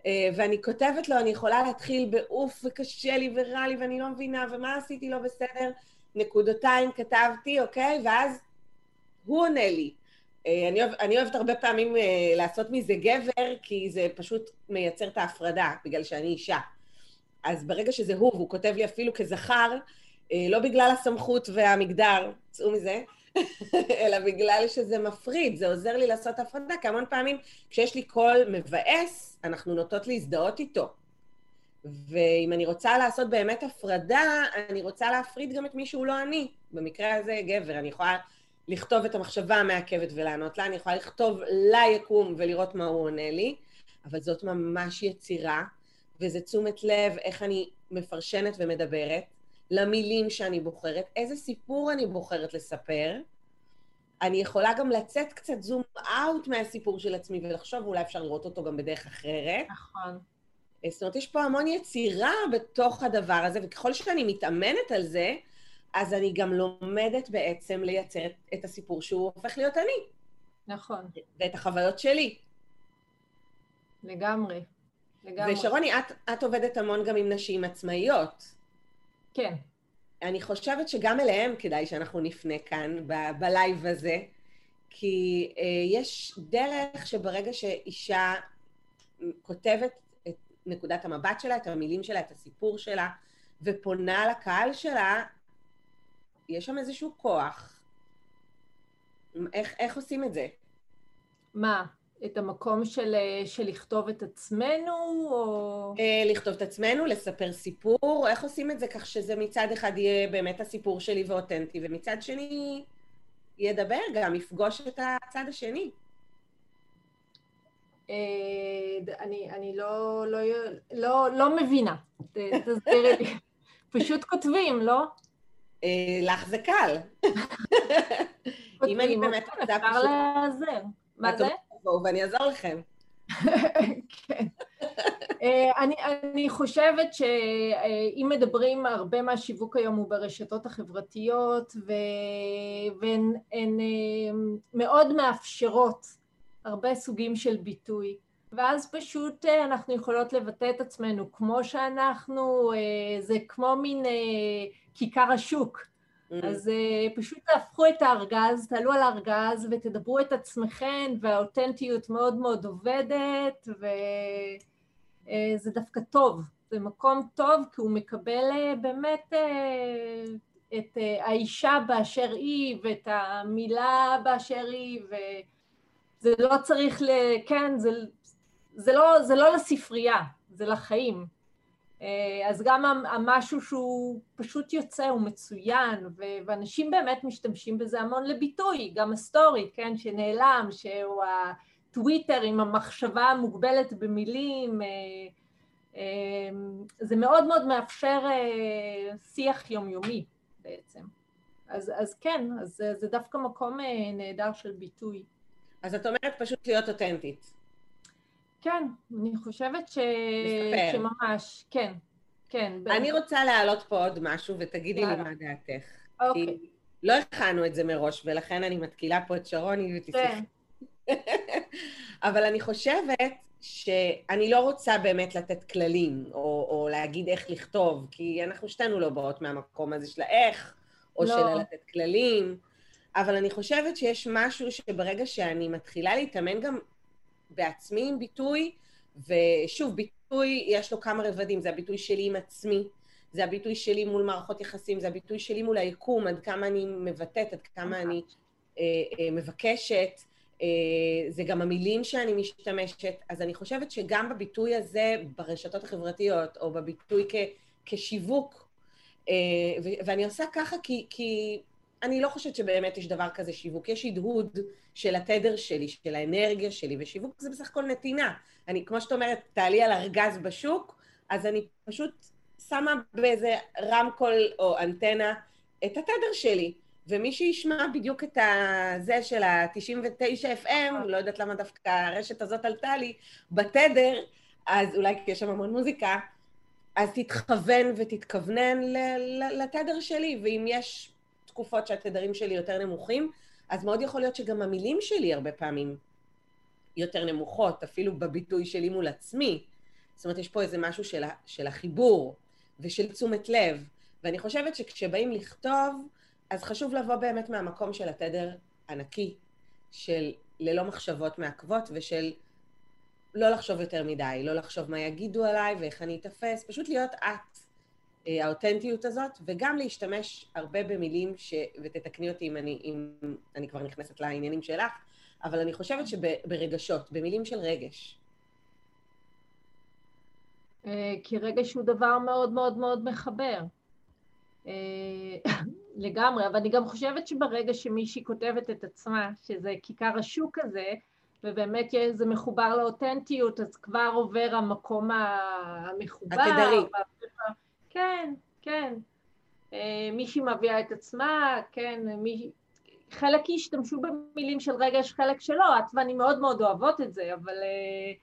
אה, ואני כותבת לו, אני יכולה להתחיל באוף, וקשה לי ורע לי, ואני לא מבינה, ומה עשיתי לא בסדר, נקודותיים כתבתי, אוקיי? ואז הוא עונה לי. אה, אני, אוהב, אני אוהבת הרבה פעמים אה, לעשות מזה גבר, כי זה פשוט מייצר את ההפרדה, בגלל שאני אישה. אז ברגע שזה הוא, והוא כותב לי אפילו כזכר, אה, לא בגלל הסמכות והמגדר, צאו מזה, אלא בגלל שזה מפריד, זה עוזר לי לעשות הפרדה, כי המון פעמים כשיש לי קול מבאס, אנחנו נוטות להזדהות איתו. ואם אני רוצה לעשות באמת הפרדה, אני רוצה להפריד גם את מי שהוא לא אני. במקרה הזה גבר, אני יכולה לכתוב את המחשבה המעכבת ולענות לה, אני יכולה לכתוב ליקום ולראות מה הוא עונה לי, אבל זאת ממש יצירה וזה תשומת לב איך אני מפרשנת ומדברת, למילים שאני בוחרת, איזה סיפור אני בוחרת לספר. אני יכולה גם לצאת קצת זום אאוט מהסיפור של עצמי ולחשוב, אולי אפשר לראות אותו גם בדרך אחרת.
נכון.
זאת אומרת, יש פה המון יצירה בתוך הדבר הזה, וככל שאני מתאמנת על זה, אז אני גם לומדת בעצם לייצר את הסיפור שהוא הופך להיות אני.
נכון.
ואת החוויות שלי.
לגמרי. לגמרי.
ושרוני, את, את עובדת המון גם עם נשים עצמאיות.
כן.
אני חושבת שגם אליהם כדאי שאנחנו נפנה כאן, ב- בלייב הזה, כי אה, יש דרך שברגע שאישה כותבת את נקודת המבט שלה, את המילים שלה, את הסיפור שלה, ופונה לקהל שלה, יש שם איזשהו כוח. איך, איך עושים את זה?
מה? את המקום של, של לכתוב את עצמנו, או...
לכתוב את עצמנו, לספר סיפור, איך עושים את זה כך שזה מצד אחד יהיה באמת הסיפור שלי ואותנטי, ומצד שני ידבר גם, יפגוש את הצד השני.
אני, אני לא, לא, לא, לא מבינה, תסבירי לי. פשוט כותבים, לא?
לך זה קל.
אם אני באמת רוצה פשוט... אפשר לעזר. מה זה?
בואו ואני אעזור לכם.
כן. אני, אני חושבת שאם מדברים, הרבה מהשיווק היום הוא ברשתות החברתיות, והן מאוד מאפשרות הרבה סוגים של ביטוי. ואז פשוט אנחנו יכולות לבטא את עצמנו כמו שאנחנו, זה כמו מין כיכר השוק. Mm. אז פשוט תהפכו את הארגז, תעלו על הארגז ותדברו את עצמכם, והאותנטיות מאוד מאוד עובדת, וזה דווקא טוב. זה מקום טוב, כי הוא מקבל באמת את האישה באשר היא, ואת המילה באשר היא, וזה לא צריך ל... כן, זה, זה, לא, זה לא לספרייה, זה לחיים. אה, אז גם המשהו שהוא פשוט יוצא הוא מצוין, ואנשים באמת משתמשים בזה המון לביטוי, גם ה story, כן, שנעלם, שהוא הטוויטר עם המחשבה המוגבלת במילים, אה, אה, זה מאוד מאוד מאפשר שיח יומיומי בעצם. אז, אז כן, אז זה דווקא מקום נהדר של ביטוי.
אז את אומרת פשוט להיות אותנטית.
כן, אני חושבת ש... שממש, כן, כן.
אני ב... רוצה להעלות פה עוד משהו, ותגידי לי מה דעתך. אוקיי. כי לא הכנו את זה מראש, ולכן אני מתקילה פה את שרוני ותסלחי. כן. אבל אני חושבת שאני לא רוצה באמת לתת כללים, או, או להגיד איך לכתוב, כי אנחנו שתינו לא באות מהמקום הזה של האיך, או לא. של לתת כללים, אבל אני חושבת שיש משהו שברגע שאני מתחילה להתאמן גם בעצמי עם ביטוי, ושוב, ביטוי, יש לו כמה רבדים, זה הביטוי שלי עם עצמי, זה הביטוי שלי מול מערכות יחסים, זה הביטוי שלי מול היקום, עד כמה אני מבטאת, עד כמה אני אה, אה, מבקשת, אה, זה גם המילים שאני משתמשת, אז אני חושבת שגם בביטוי הזה, ברשתות החברתיות, או בביטוי כ, כשיווק, אה, ואני עושה ככה כי, כי אני לא חושבת שבאמת יש דבר כזה שיווק, יש הדהוד של התדר שלי, של האנרגיה שלי, ושיווק זה בסך הכל נתינה. אני, כמו שאת אומרת, תעלי על ארגז בשוק, אז אני פשוט שמה באיזה רמקול או אנטנה את התדר שלי. ומי שישמע בדיוק את הזה של ה-99 FM, לא יודעת למה דווקא הרשת הזאת עלתה לי, בתדר, אז אולי כי יש שם המון מוזיקה, אז תתכוון ותתכוונן לתדר שלי, ואם יש תקופות שהתדרים שלי יותר נמוכים, אז מאוד יכול להיות שגם המילים שלי הרבה פעמים יותר נמוכות, אפילו בביטוי שלי מול עצמי. זאת אומרת, יש פה איזה משהו של, של החיבור ושל תשומת לב, ואני חושבת שכשבאים לכתוב, אז חשוב לבוא באמת מהמקום של התדר הנקי, של ללא מחשבות מעכבות ושל לא לחשוב יותר מדי, לא לחשוב מה יגידו עליי ואיך אני אתפס, פשוט להיות את. האותנטיות הזאת, וגם להשתמש הרבה במילים, ש... ותתקני אותי אם אני, אם אני כבר נכנסת לעניינים שלך, אבל אני חושבת שברגשות, במילים של רגש.
אה, כי רגש הוא דבר מאוד מאוד מאוד מחבר. אה, לגמרי, אבל אני גם חושבת שברגע שמישהי כותבת את עצמה, שזה כיכר השוק הזה, ובאמת זה מחובר לאותנטיות, אז כבר עובר המקום המחובר.
התדרי.
כן, כן. אה, מישהי מביאה את עצמה, כן, מי... חלק השתמשו במילים של רגש, חלק שלא, את ואני מאוד מאוד אוהבות את זה, אבל, אה,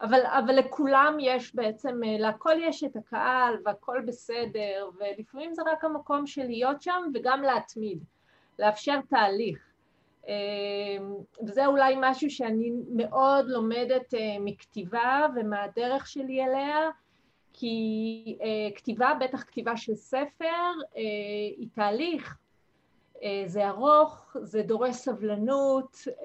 אבל, אבל לכולם יש בעצם, אה, להכל יש את הקהל והכל בסדר, ולפעמים זה רק המקום של להיות שם וגם להתמיד, לאפשר תהליך. וזה אולי משהו שאני מאוד לומדת מכתיבה ומהדרך שלי אליה, כי uh, כתיבה, בטח כתיבה של ספר, uh, היא תהליך, uh, זה ארוך, זה דורש סבלנות. Uh,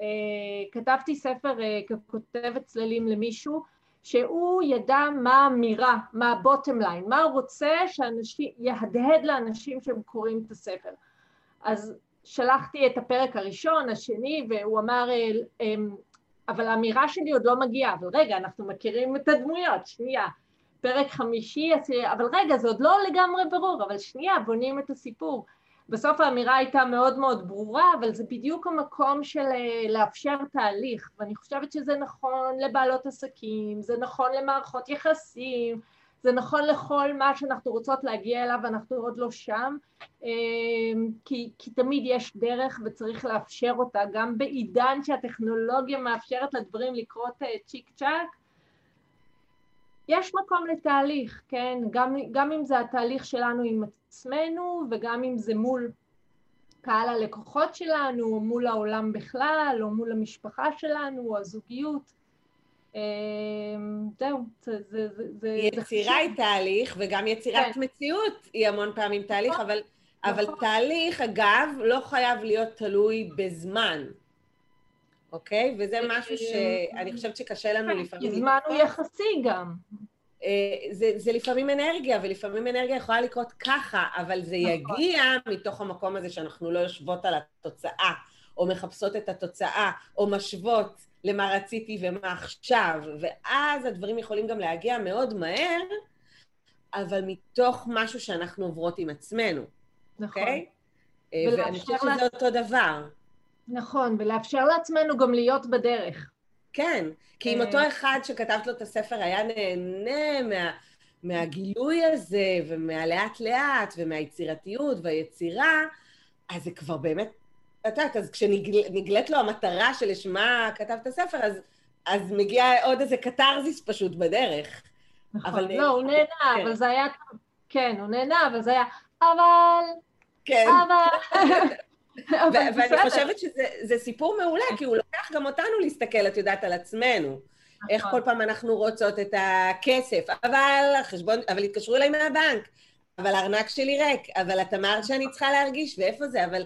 כתבתי ספר uh, ככותבת צללים למישהו, שהוא ידע מה האמירה, מה הבוטם ליין, מה הוא רוצה שאנשים, יהדהד לאנשים שהם קוראים את הספר. אז שלחתי את הפרק הראשון, השני, והוא אמר, אבל האמירה שלי עוד לא מגיעה, אבל רגע, אנחנו מכירים את הדמויות, שנייה. פרק חמישי, אבל רגע, זה עוד לא לגמרי ברור, אבל שנייה, בונים את הסיפור. בסוף האמירה הייתה מאוד מאוד ברורה, אבל זה בדיוק המקום של אה, לאפשר תהליך, ואני חושבת שזה נכון לבעלות עסקים, זה נכון למערכות יחסים, זה נכון לכל מה שאנחנו רוצות להגיע אליו ואנחנו עוד לא שם, אה, כי, כי תמיד יש דרך וצריך לאפשר אותה, גם בעידן שהטכנולוגיה מאפשרת לדברים לקרות אה, צ'יק צ'אק, יש מקום לתהליך, כן? גם, גם אם זה התהליך שלנו עם עצמנו וגם אם זה מול קהל הלקוחות שלנו, או מול העולם בכלל, או מול המשפחה שלנו, או הזוגיות. אמ, זהו, זה... זה, זה
יצירה היא תהליך, וגם יצירת כן. מציאות היא המון פעמים תהליך, נכון, אבל, נכון. אבל תהליך, אגב, לא חייב להיות תלוי בזמן. אוקיי? וזה משהו שאני חושבת שקשה לנו כן, לפעמים...
זמן הוא יחסי גם.
אה, זה, זה לפעמים אנרגיה, ולפעמים אנרגיה יכולה לקרות ככה, אבל זה נכון. יגיע מתוך המקום הזה שאנחנו לא יושבות על התוצאה, או מחפשות את התוצאה, או משוות למה רציתי ומה עכשיו, ואז הדברים יכולים גם להגיע מאוד מהר, אבל מתוך משהו שאנחנו עוברות עם עצמנו, נכון. אוקיי? Okay? ואני חושבת שזה אותו דבר.
נכון, ולאפשר לעצמנו גם להיות בדרך.
כן, כי אם אה. אותו אחד שכתבת לו את הספר היה נהנה מה, מהגילוי הזה, ומהלאט לאט, ומהיצירתיות והיצירה, אז זה כבר באמת, את יודעת, אז כשנגלית לו המטרה שלשמה כתבת הספר, אז, אז מגיע עוד איזה קתרזיס פשוט בדרך.
נכון, אבל... לא, הוא נהנה, כן. אבל זה היה... כן, הוא נהנה, אבל זה היה... אבל...
כן. אבל... ואני חושבת שזה סיפור מעולה, כי הוא לוקח גם אותנו להסתכל, את יודעת, על עצמנו. איך נכון. כל פעם אנחנו רוצות את הכסף, אבל החשבון, אבל התקשרו אליי מהבנק, אבל הארנק שלי ריק, אבל את אמרת שאני צריכה להרגיש, ואיפה זה, אבל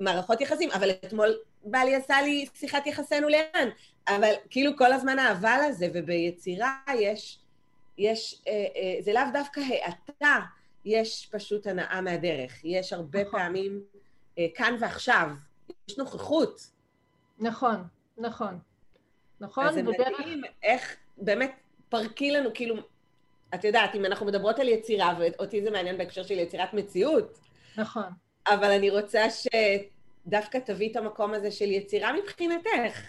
מערכות יחסים, אבל אתמול בעלי עשה לי שיחת יחסינו לאן, אבל כאילו כל הזמן האבל הזה, וביצירה יש, יש, אה, אה, זה לאו דווקא האטה, יש פשוט הנאה מהדרך. יש הרבה נכון. פעמים כאן ועכשיו, יש נוכחות.
נכון, נכון. נכון,
אז זה בדרך... מדהים איך, באמת, פרקי לנו, כאילו, את יודעת, אם אנחנו מדברות על יצירה, ואותי זה מעניין בהקשר של יצירת מציאות.
נכון.
אבל אני רוצה שדווקא תביא את המקום הזה של יצירה מבחינתך.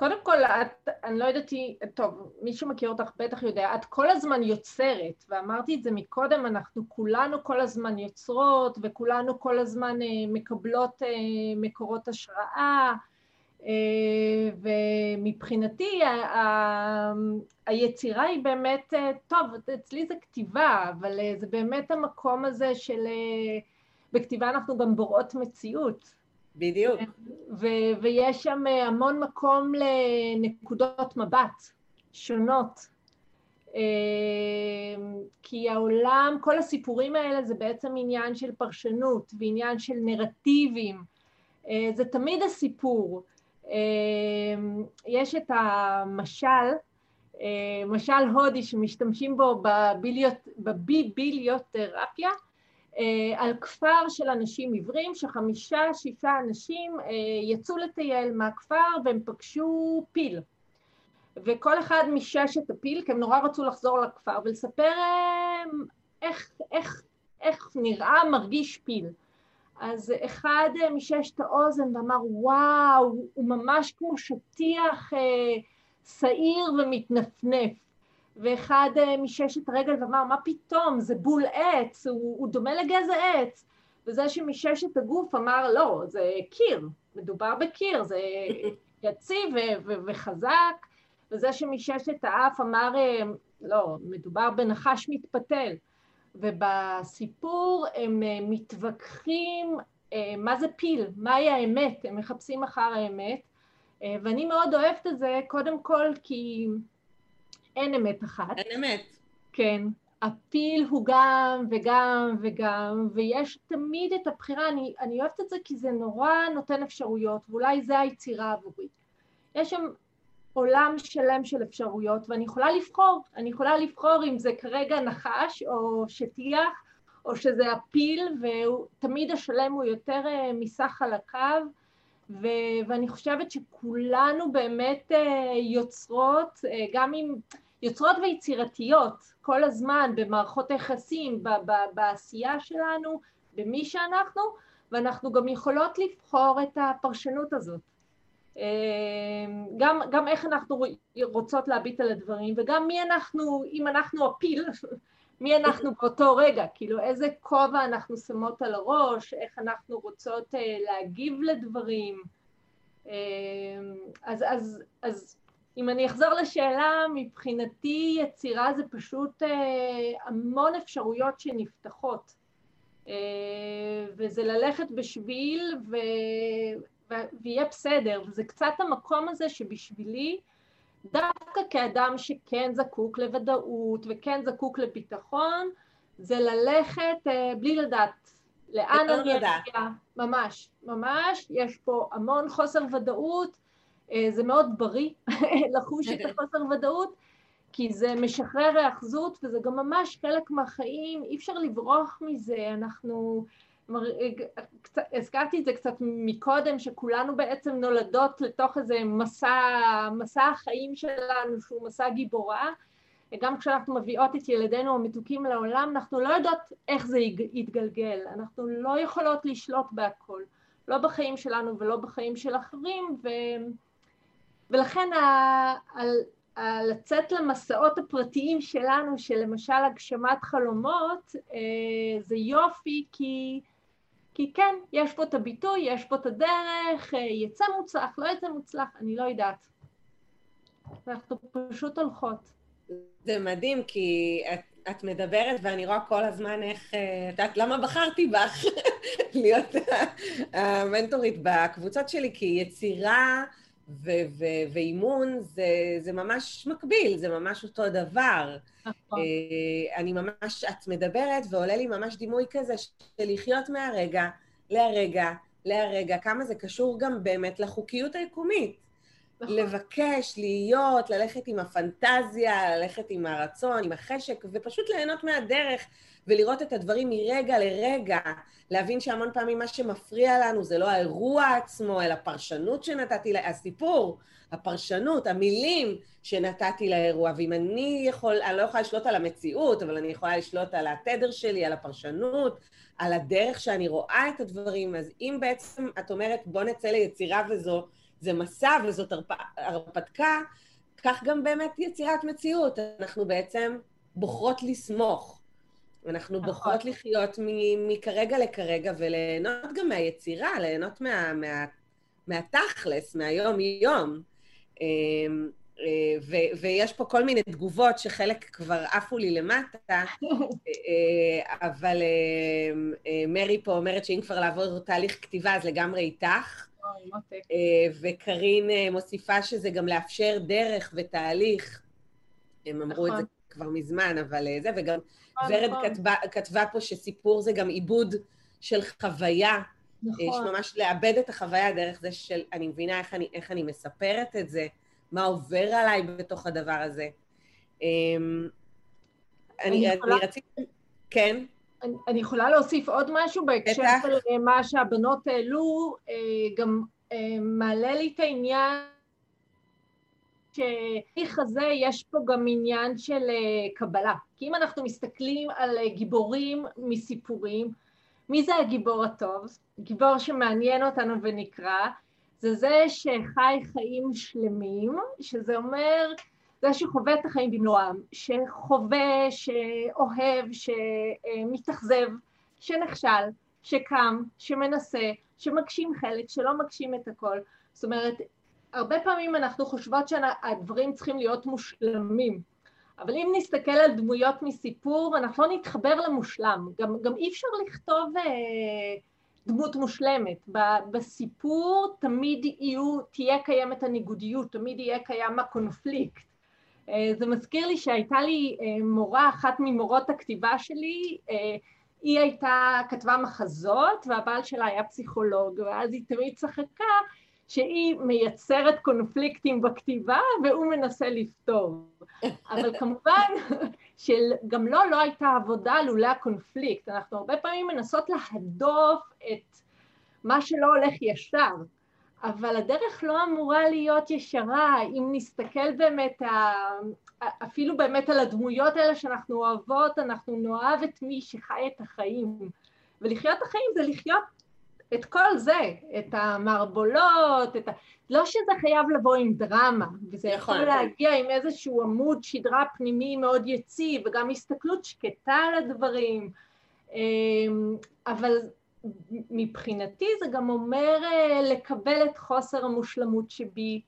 קודם כל, את, אני לא יודעת, טוב, מי שמכיר אותך בטח יודע, את כל הזמן יוצרת, ואמרתי את זה מקודם, אנחנו כולנו כל הזמן יוצרות, וכולנו כל הזמן אה, מקבלות אה, מקורות השראה, אה, ומבחינתי ה, ה, היצירה היא באמת, טוב, אצלי זה כתיבה, אבל זה באמת המקום הזה של, בכתיבה אנחנו גם בוראות מציאות.
בדיוק.
ו- ויש שם אה, המון מקום לנקודות מבט שונות. אה, כי העולם, כל הסיפורים האלה זה בעצם עניין של פרשנות ועניין של נרטיבים. אה, זה תמיד הסיפור. יש את המשל, משל הודי שמשתמשים בו בביליוטרפיה, אה, על כפר של אנשים עיוורים, שחמישה, שישה אנשים אה, יצאו לטייל מהכפר והם פגשו פיל. וכל אחד מששת הפיל, כי הם נורא רצו לחזור לכפר ולספר אה, איך, איך, איך נראה, מרגיש פיל. אז אחד מששת האוזן ואמר, וואו, הוא ממש כמו שטיח שעיר ומתנפנף. ואחד אה, מששת רגל ואמר, מה פתאום, זה בול עץ, הוא, הוא דומה לגזע עץ. וזה שמששת הגוף אמר, לא, זה קיר, מדובר בקיר, זה יציב וחזק. וזה שמששת האף אמר, אה, לא, מדובר בנחש מתפתל. ובסיפור הם אה, מתווכחים מה זה פיל, מהי האמת, הם מחפשים אחר האמת. ואני מאוד אוהבת את זה, קודם כל כי אין אמת אחת.
אין אמת.
כן. הפיל הוא גם וגם וגם, ויש תמיד את הבחירה, אני, אני אוהבת את זה כי זה נורא נותן אפשרויות, ואולי זה היצירה עבורי. יש שם עולם שלם של אפשרויות, ואני יכולה לבחור, אני יכולה לבחור אם זה כרגע נחש או שטיח, או שזה הפיל, ותמיד השלם הוא יותר אה, מסך על הקו, ו- ואני חושבת שכולנו באמת אה, יוצרות, אה, גם אם... יוצרות ויצירתיות כל הזמן במערכות היחסים, בעשייה שלנו, במי שאנחנו, ואנחנו גם יכולות לבחור את הפרשנות הזאת. אה, גם, גם איך אנחנו רוצות להביט על הדברים, וגם מי אנחנו, אם אנחנו הפיל, מי אנחנו באותו רגע, כאילו איזה כובע אנחנו שמות על הראש, איך אנחנו רוצות אה, להגיב לדברים. אה, אז, אז, אז אם אני אחזור לשאלה, מבחינתי יצירה זה פשוט אה, המון אפשרויות שנפתחות. וזה ללכת בשביל ו... ו... ויהיה בסדר, וזה קצת המקום הזה שבשבילי דווקא כאדם שכן זקוק לוודאות וכן זקוק לביטחון, זה ללכת אה, בלי לדעת לאן אני אגיע, ממש, ממש, יש פה המון חוסר ודאות, אה, זה מאוד בריא לחוש את החוסר ודאות, כי זה משחרר היאחזות וזה גם ממש חלק מהחיים, אי אפשר לברוח מזה, אנחנו הזכרתי את זה קצת מקודם, שכולנו בעצם נולדות לתוך איזה מסע, מסע החיים שלנו שהוא מסע גיבורה, גם כשאנחנו מביאות את ילדינו המתוקים לעולם, אנחנו לא יודעות איך זה יתגלגל, אנחנו לא יכולות לשלוט בהכל, לא בחיים שלנו ולא בחיים של אחרים, ו... ולכן ה... על... לצאת למסעות הפרטיים שלנו, של למשל הגשמת חלומות, אה, זה יופי כי כי כן, יש פה את הביטוי, יש פה את הדרך, אה, יצא מוצלח, לא יצא מוצלח, אני לא יודעת. אנחנו פשוט הולכות.
זה מדהים, כי את, את מדברת ואני רואה כל הזמן איך... אה, את יודעת, למה בחרתי בך להיות המנטורית בקבוצות שלי? כי יצירה ו- ו- ואימון זה, זה ממש מקביל, זה ממש אותו דבר. נכון. אה, אני ממש, את מדברת ועולה לי ממש דימוי כזה של לחיות מהרגע להרגע להרגע, כמה זה קשור גם באמת לחוקיות היקומית. נכון. לבקש, להיות, ללכת עם הפנטזיה, ללכת עם הרצון, עם החשק, ופשוט ליהנות מהדרך ולראות את הדברים מרגע לרגע, להבין שהמון פעמים מה שמפריע לנו זה לא האירוע עצמו, אלא הפרשנות שנתתי, הסיפור, הפרשנות, המילים שנתתי לאירוע. ואם אני יכול, אני לא יכולה לשלוט על המציאות, אבל אני יכולה לשלוט על התדר שלי, על הפרשנות, על הדרך שאני רואה את הדברים, אז אם בעצם את אומרת בוא נצא ליצירה וזו, זה מסע וזאת הרפתקה, כך גם באמת יצירת מציאות. אנחנו בעצם בוחרות לסמוך. אנחנו נכון. בוחרות לחיות מכרגע לכרגע וליהנות גם מהיצירה, ליהנות מה, מה, מהתכלס, מהיום-יום. אמ, ו- ויש פה כל מיני תגובות שחלק כבר עפו לי למטה, אה, אבל אה, מרי פה אומרת שאם כבר לעבור תהליך כתיבה אז לגמרי איתך. אה, וקרין מוסיפה שזה גם לאפשר דרך ותהליך. הם אמרו את זה נכון. כבר מזמן, אבל זה, וגם נכון, ורד נכון. כתבה, כתבה פה שסיפור זה גם עיבוד של חוויה. נכון. יש ממש לאבד את החוויה דרך זה של, אני מבינה איך אני, איך אני מספרת את זה. מה עובר עליי בתוך הדבר הזה. אמ, אני, יכולה... אני רציתי... כן?
אני, אני יכולה להוסיף עוד משהו בהקשר של מה שהבנות העלו, אה, גם אה, מעלה לי את העניין שהתהליך הזה יש פה גם עניין של אה, קבלה. כי אם אנחנו מסתכלים על גיבורים מסיפורים, מי זה הגיבור הטוב? גיבור שמעניין אותנו ונקרא, זה זה שחי חיים שלמים, שזה אומר זה שחווה את החיים במלואם, שחווה, שאוהב, שמתאכזב, שנכשל, שקם, שמנסה, שמגשים חלק, שלא מגשים את הכל. זאת אומרת, הרבה פעמים אנחנו חושבות שהדברים צריכים להיות מושלמים, אבל אם נסתכל על דמויות מסיפור, אנחנו לא נתחבר למושלם. גם, גם אי אפשר לכתוב... אה, דמות מושלמת. בסיפור תמיד יהיו, תהיה קיימת הניגודיות, תמיד יהיה קיים הקונפליקט. אה, זה מזכיר לי שהייתה לי אה, מורה, אחת ממורות הכתיבה שלי, אה, היא הייתה, כתבה מחזות והבעל שלה היה פסיכולוג, ואז היא תמיד צחקה שהיא מייצרת קונפליקטים בכתיבה והוא מנסה לפתור. אבל כמובן שגם לו לא הייתה עבודה לולא הקונפליקט. אנחנו הרבה פעמים מנסות להדוף את מה שלא הולך ישר, אבל הדרך לא אמורה להיות ישרה, אם נסתכל באמת, אפילו באמת על הדמויות האלה שאנחנו אוהבות, אנחנו נאהב את מי שחי את החיים. ולחיות את החיים זה לחיות את כל זה, את המערבולות, את ה... לא שזה חייב לבוא עם דרמה, וזה יכול נכון. להגיע עם איזשהו עמוד שדרה פנימי מאוד יציב, וגם הסתכלות שקטה על הדברים, אמ, אבל מבחינתי זה גם אומר אה, לקבל את חוסר המושלמות שבי.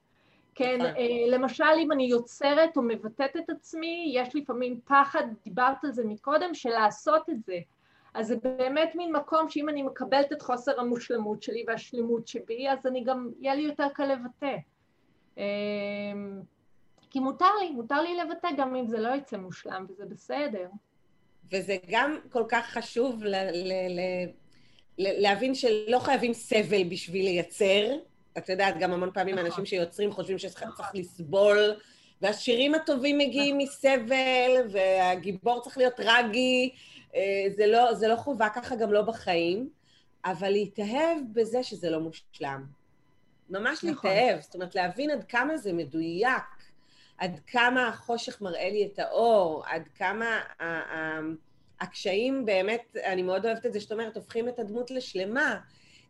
כן, נכון. אה, למשל אם אני יוצרת או מבטאת את עצמי, יש לפעמים פחד, דיברת על זה מקודם, של לעשות את זה. אז זה באמת מין מקום שאם אני מקבלת את חוסר המושלמות שלי והשלמות שבי, אז אני גם, יהיה לי יותר קל לבטא. אמ, כי מותר לי, מותר לי לבטא גם אם זה לא יצא מושלם, וזה בסדר.
וזה גם כל כך חשוב ל- ל- ל- להבין שלא חייבים סבל בשביל לייצר. את יודעת, גם המון פעמים נכון. אנשים שיוצרים חושבים שצריך לסבול, והשירים הטובים מגיעים נכון. מסבל, והגיבור צריך להיות טרגי. אה, זה לא, זה לא חובה ככה גם לא בחיים, אבל להתאהב בזה שזה לא מושלם. ממש נכון. להתאהב, זאת אומרת, להבין עד כמה זה מדויק, עד כמה החושך מראה לי את האור, עד כמה הקשיים באמת, אני מאוד אוהבת את זה שאת אומרת, הופכים את הדמות לשלמה.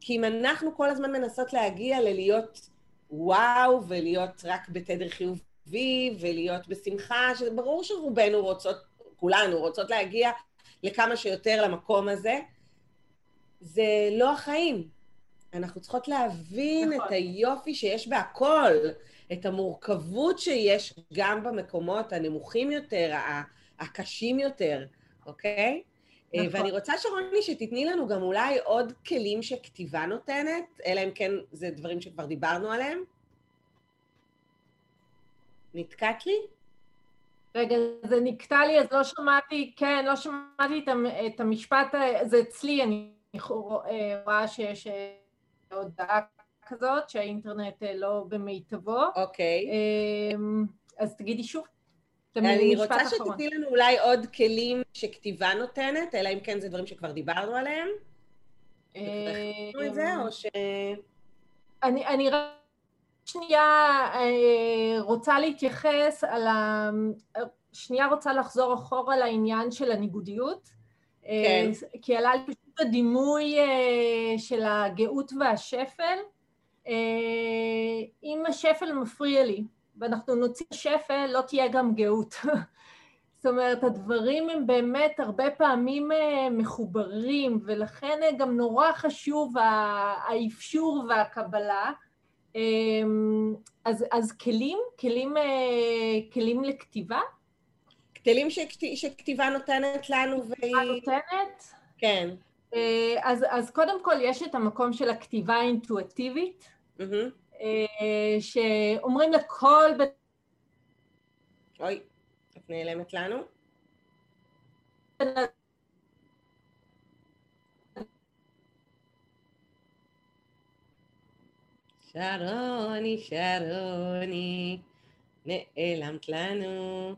כי אם אנחנו כל הזמן מנסות להגיע ללהיות וואו, ולהיות רק בתדר חיובי, ולהיות בשמחה, שברור שרובנו רוצות, כולנו רוצות להגיע לכמה שיותר למקום הזה, זה לא החיים. אנחנו צריכות להבין נכון. את היופי שיש בהכל, את המורכבות שיש גם במקומות הנמוכים יותר, הקשים יותר, אוקיי? נכון. ואני רוצה, שרוני, שתתני לנו גם אולי עוד כלים שכתיבה נותנת, אלא אם כן זה דברים שכבר דיברנו עליהם. נתקעת לי?
רגע, זה נקטע לי, אז לא שמעתי, כן, לא שמעתי את המשפט, זה אצלי, אני רואה שיש אה, הודעה כזאת, שהאינטרנט אה, לא במיטבו.
אוקיי.
אמ, אז תגידי שוב.
אני רוצה שתתני לנו אולי עוד כלים שכתיבה נותנת, אלא אם כן זה דברים שכבר דיברנו עליהם. את זה, או ש...
אני רק שנייה אה, רוצה להתייחס על ה... שנייה רוצה לחזור אחורה לעניין של הניגודיות.
כן.
כי עלה לי פשוט הדימוי אה, של הגאות והשפל. אם השפל מפריע לי, ואנחנו נוציא שפל, לא תהיה גם גאות. זאת אומרת, הדברים הם באמת הרבה פעמים אה, מחוברים, ולכן אה, גם נורא חשוב האפשור והקבלה. אמ, אז, אז כלים, כלים, אה, כלים לכתיבה?
כלים שכת, שכתיבה נותנת לנו
והיא... נותנת?
כן.
אז, אז קודם כל יש את המקום של הכתיבה האינטואטיבית. Mm-hmm. אה, שאומרים לכל בית...
אוי, את נעלמת לנו? שרוני, שרוני, נעלמת לנו.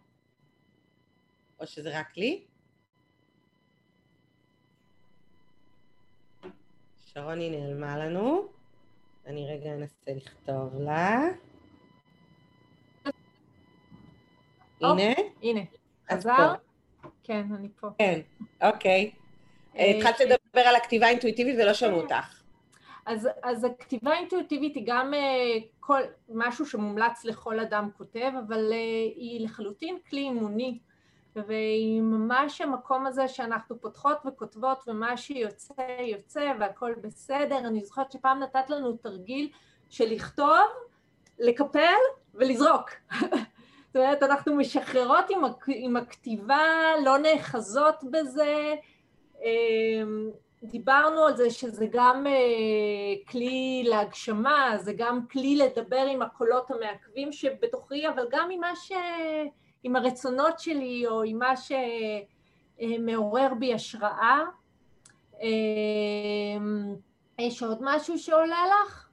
או שזה רק לי? שרוני נעלמה לנו. אני רגע אנסה לכתוב לה. הנה?
הנה. חזר? כן, אני פה.
כן, אוקיי. אה, התחלת לדבר על הכתיבה האינטואיטיבית ולא שמעו אותך.
אז, אז הכתיבה האינטואיטיבית היא גם uh, כל, משהו שמומלץ לכל אדם כותב, אבל uh, היא לחלוטין כלי אימוני. והיא ממש המקום הזה שאנחנו פותחות וכותבות ומה שיוצא יוצא והכל בסדר. אני זוכרת שפעם נתת לנו תרגיל של לכתוב, לקפל ולזרוק. זאת אומרת, אנחנו משחררות עם, עם הכתיבה, לא נאחזות בזה. דיברנו על זה שזה גם אה, כלי להגשמה, זה גם כלי לדבר עם הקולות המעכבים שבתוכי, אבל גם עם מה ש... עם הרצונות שלי או עם מה שמעורר בי השראה. אמ, יש עוד משהו שעולה לך?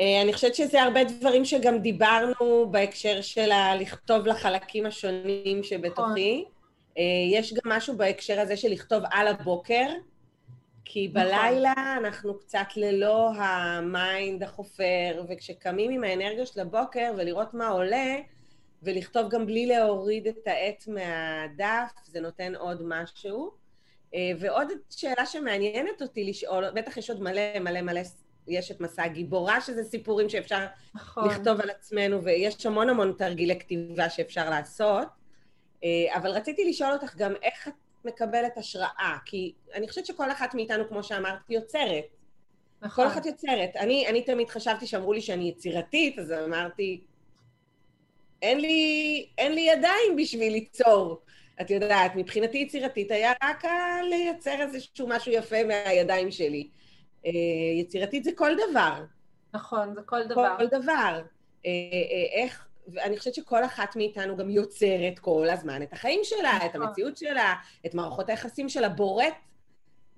אה, אני חושבת שזה הרבה דברים שגם דיברנו בהקשר של לכתוב לחלקים השונים שבתוכי. נכון. אה, יש גם משהו בהקשר הזה של לכתוב על הבוקר, כי נכון. בלילה אנחנו קצת ללא ה mind החופר, וכשקמים עם האנרגיה של הבוקר ולראות מה עולה, ולכתוב גם בלי להוריד את העט מהדף, זה נותן עוד משהו. אה, ועוד שאלה שמעניינת אותי לשאול, בטח יש עוד מלא מלא מלא, יש את מסע הגיבורה, שזה סיפורים שאפשר נכון. לכתוב על עצמנו, ויש המון המון תרגילי כתיבה שאפשר לעשות. אה, אבל רציתי לשאול אותך גם איך את מקבלת השראה, כי אני חושבת שכל אחת מאיתנו, כמו שאמרת, יוצרת. נכון. כל אחת יוצרת. אני, אני תמיד חשבתי שאמרו לי שאני יצירתית, אז אמרתי, אין לי, אין לי ידיים בשביל ליצור. את יודעת, מבחינתי יצירתית היה רק לייצר איזשהו משהו יפה מהידיים שלי. אה, יצירתית זה כל דבר.
נכון, זה כל דבר.
כל דבר. אה, אה, איך, ואני חושבת שכל אחת מאיתנו גם יוצרת כל הזמן את החיים שלה, נכון. את המציאות שלה, את מערכות היחסים שלה, בורט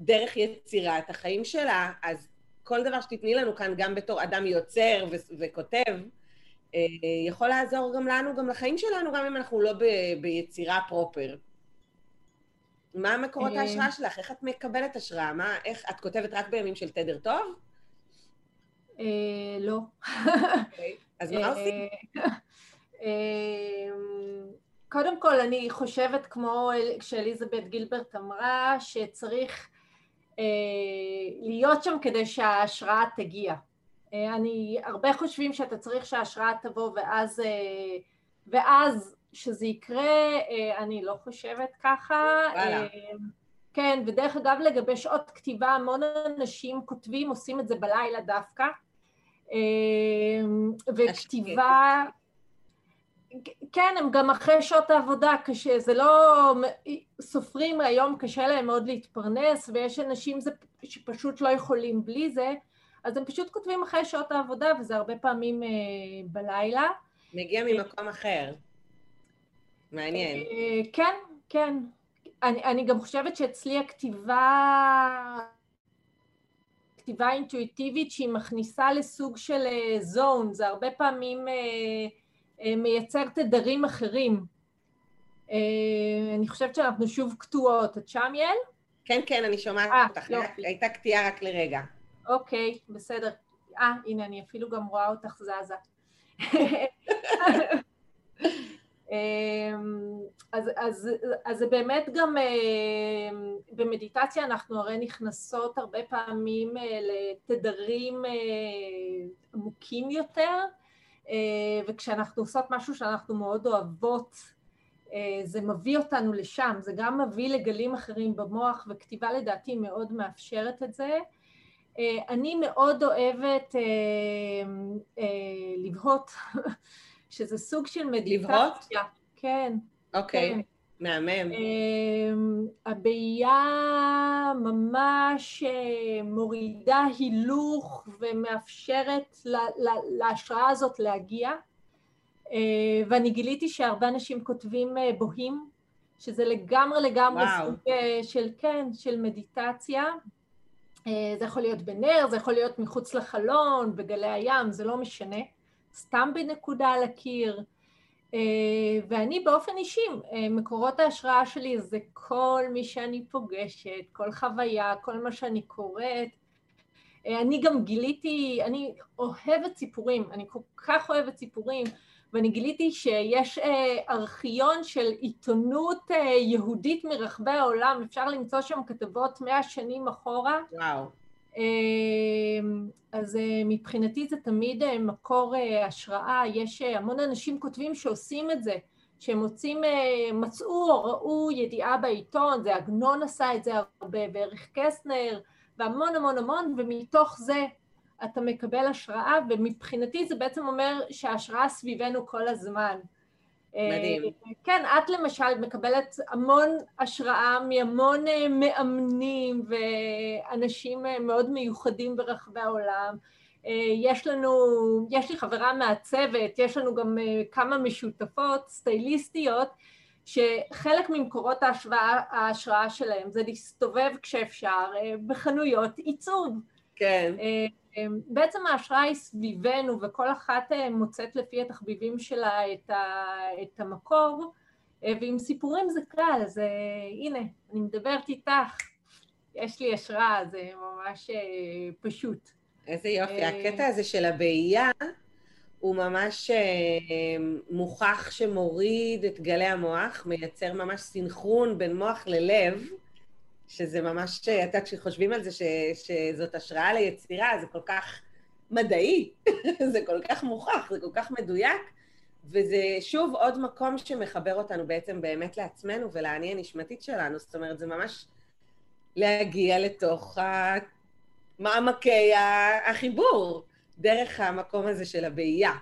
דרך יצירה את החיים שלה, אז כל דבר שתתני לנו כאן, גם בתור אדם יוצר ו- וכותב, יכול לעזור גם לנו, גם לחיים שלנו, גם אם אנחנו לא ב- ביצירה פרופר. מה מקורות ההשראה שלך? איך את מקבלת השראה? מה, איך, את כותבת רק בימים של תדר טוב?
לא.
אוקיי, אז מה עושים?
אמ, קודם כל, אני חושבת, כמו שאליזבת גילברט אמרה, שצריך אה, להיות שם כדי שההשראה תגיע. אה, אני, הרבה חושבים שאתה צריך שההשראה תבוא ואז, אה, ואז שזה יקרה, אני לא חושבת ככה.
וואלה.
כן, ודרך אגב לגבי שעות כתיבה, המון אנשים כותבים, עושים את זה בלילה דווקא. וכתיבה... כן, הם גם אחרי שעות העבודה, קשה, זה לא... סופרים היום קשה להם מאוד להתפרנס, ויש אנשים זה, שפשוט לא יכולים בלי זה, אז הם פשוט כותבים אחרי שעות העבודה, וזה הרבה פעמים אה, בלילה.
מגיע ממקום אחר. מעניין.
אה, כן, כן. אני, אני גם חושבת שאצלי הכתיבה... כתיבה אינטואיטיבית שהיא מכניסה לסוג של זון, אה, זה הרבה פעמים אה, אה, מייצר תדרים אחרים. אה, אני חושבת שאנחנו שוב קטועות. את שם, יעל?
כן, כן, אני שומעת 아, אותך. יופי. הייתה קטיעה רק לרגע.
אוקיי, בסדר. אה, הנה, אני אפילו גם רואה אותך זזה. אז, אז, אז זה באמת גם במדיטציה אנחנו הרי נכנסות הרבה פעמים לתדרים עמוקים יותר אה, וכשאנחנו עושות משהו שאנחנו מאוד אוהבות, אה, זה מביא אותנו לשם, זה גם מביא לגלים אחרים במוח, וכתיבה לדעתי מאוד מאפשרת את זה. אה, אני מאוד אוהבת לבהות, שזה סוג של מדיטציה. לבהות? כן.
אוקיי. כן. מהמם.
אמ, הבעיה ממש אה, מורידה הילוך ומאפשרת להשראה הזאת להגיע. אה, ואני גיליתי שהרבה אנשים כותבים אה, בוהים, שזה לגמרי לגמרי וואו. סוג של, כן, של מדיטציה. זה יכול להיות בנר, זה יכול להיות מחוץ לחלון, בגלי הים, זה לא משנה. סתם בנקודה על הקיר. אה, ואני באופן אישי, אה, מקורות ההשראה שלי זה כל מי שאני פוגשת, כל חוויה, כל מה שאני קוראת. אה, אני גם גיליתי, אני אוהבת סיפורים, אני כל כך אוהבת סיפורים, ואני גיליתי שיש ארכיון של עיתונות יהודית מרחבי העולם, אפשר למצוא שם כתבות מאה שנים אחורה.
וואו.
אמ, אז אה, מבחינתי זה תמיד אה, מקור אה, השראה, יש המון אנשים כותבים שעושים את זה, שהם מוצאים, מצאו או ראו ידיעה בעיתון, זה עגנון עשה את זה הרבה, וערך קסנר, והמון המון המון, ומתוך זה אתה מקבל השראה, ומבחינתי זה בעצם אומר שההשראה סביבנו כל הזמן.
מדהים.
כן, את למשל מקבלת המון השראה מהמון אה, מאמנים ואנשים אה, מאוד מיוחדים ברחבי העולם. אה, יש לנו, יש לי חברה מהצוות, יש לנו גם כמה משותפות, סטייליסטיות, שחלק ממקורות ההשראה שלהם זה להסתובב כשאפשר בחנויות עיצוב.
כן.
אמ, בעצם ההשראה היא סביבנו וכל אחת אה, מוצאת לפי התחביבים שלה את, ה, את המקור אה, ועם סיפורים זה קל, אז אה, הנה, אני מדברת איתך. יש לי השראה, זה ממש פשוט.
איזה יופי. הקטע הזה של הבעייה הוא ממש מוכח שמוריד את גלי המוח, מייצר ממש סינכרון בין מוח ללב, שזה ממש, אתה יודע, כשחושבים על זה ש, שזאת השראה ליצירה, זה כל כך מדעי, זה כל כך מוכח, זה כל כך מדויק, וזה שוב עוד מקום שמחבר אותנו בעצם באמת לעצמנו ולאני הנשמתית שלנו, זאת אומרת, זה ממש להגיע לתוך מעמקי החיבור, דרך המקום הזה של הבעייה.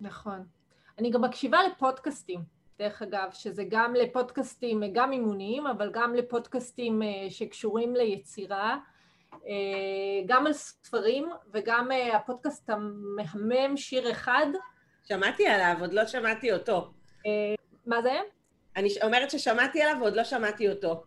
נכון. אני גם מקשיבה לפודקאסטים, דרך אגב, שזה גם לפודקאסטים, גם אימוניים, אבל גם לפודקאסטים אה, שקשורים ליצירה, אה, גם על ספרים, וגם אה, הפודקאסט המהמם, שיר אחד.
שמעתי עליו, עוד לא שמעתי אותו.
מה זה?
אני אומרת ששמעתי עליו ועוד לא שמעתי אותו.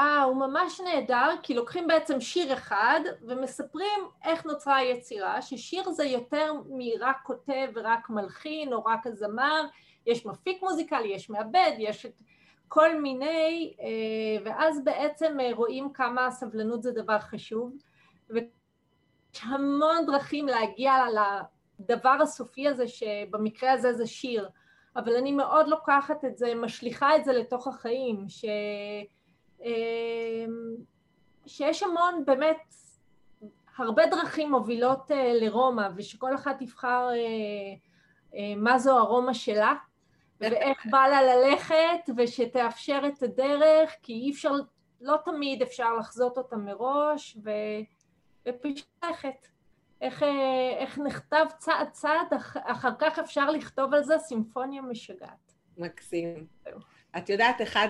אה, הוא ממש נהדר, כי לוקחים בעצם שיר אחד ומספרים איך נוצרה היצירה, ששיר זה יותר מרק כותב ורק מלחין או רק הזמר, יש מפיק מוזיקלי, יש מעבד, יש את כל מיני, אה, ואז בעצם אה, רואים כמה סבלנות זה דבר חשוב, ויש המון דרכים להגיע לדבר הסופי הזה, שבמקרה הזה זה שיר, אבל אני מאוד לוקחת את זה, משליכה את זה לתוך החיים, ש... אמ, שיש המון באמת הרבה דרכים מובילות אה, לרומא ושכל אחת תבחר אה, אה, מה זו הרומא שלה ואיך בא לה ללכת ושתאפשר את הדרך כי אי אפשר, לא תמיד אפשר לחזות אותה מראש ו... ופשוט ללכת. איך, איך נכתב צעד צעד, אחר כך אפשר לכתוב על זה סימפוניה משגעת.
מקסים. את יודעת, אחד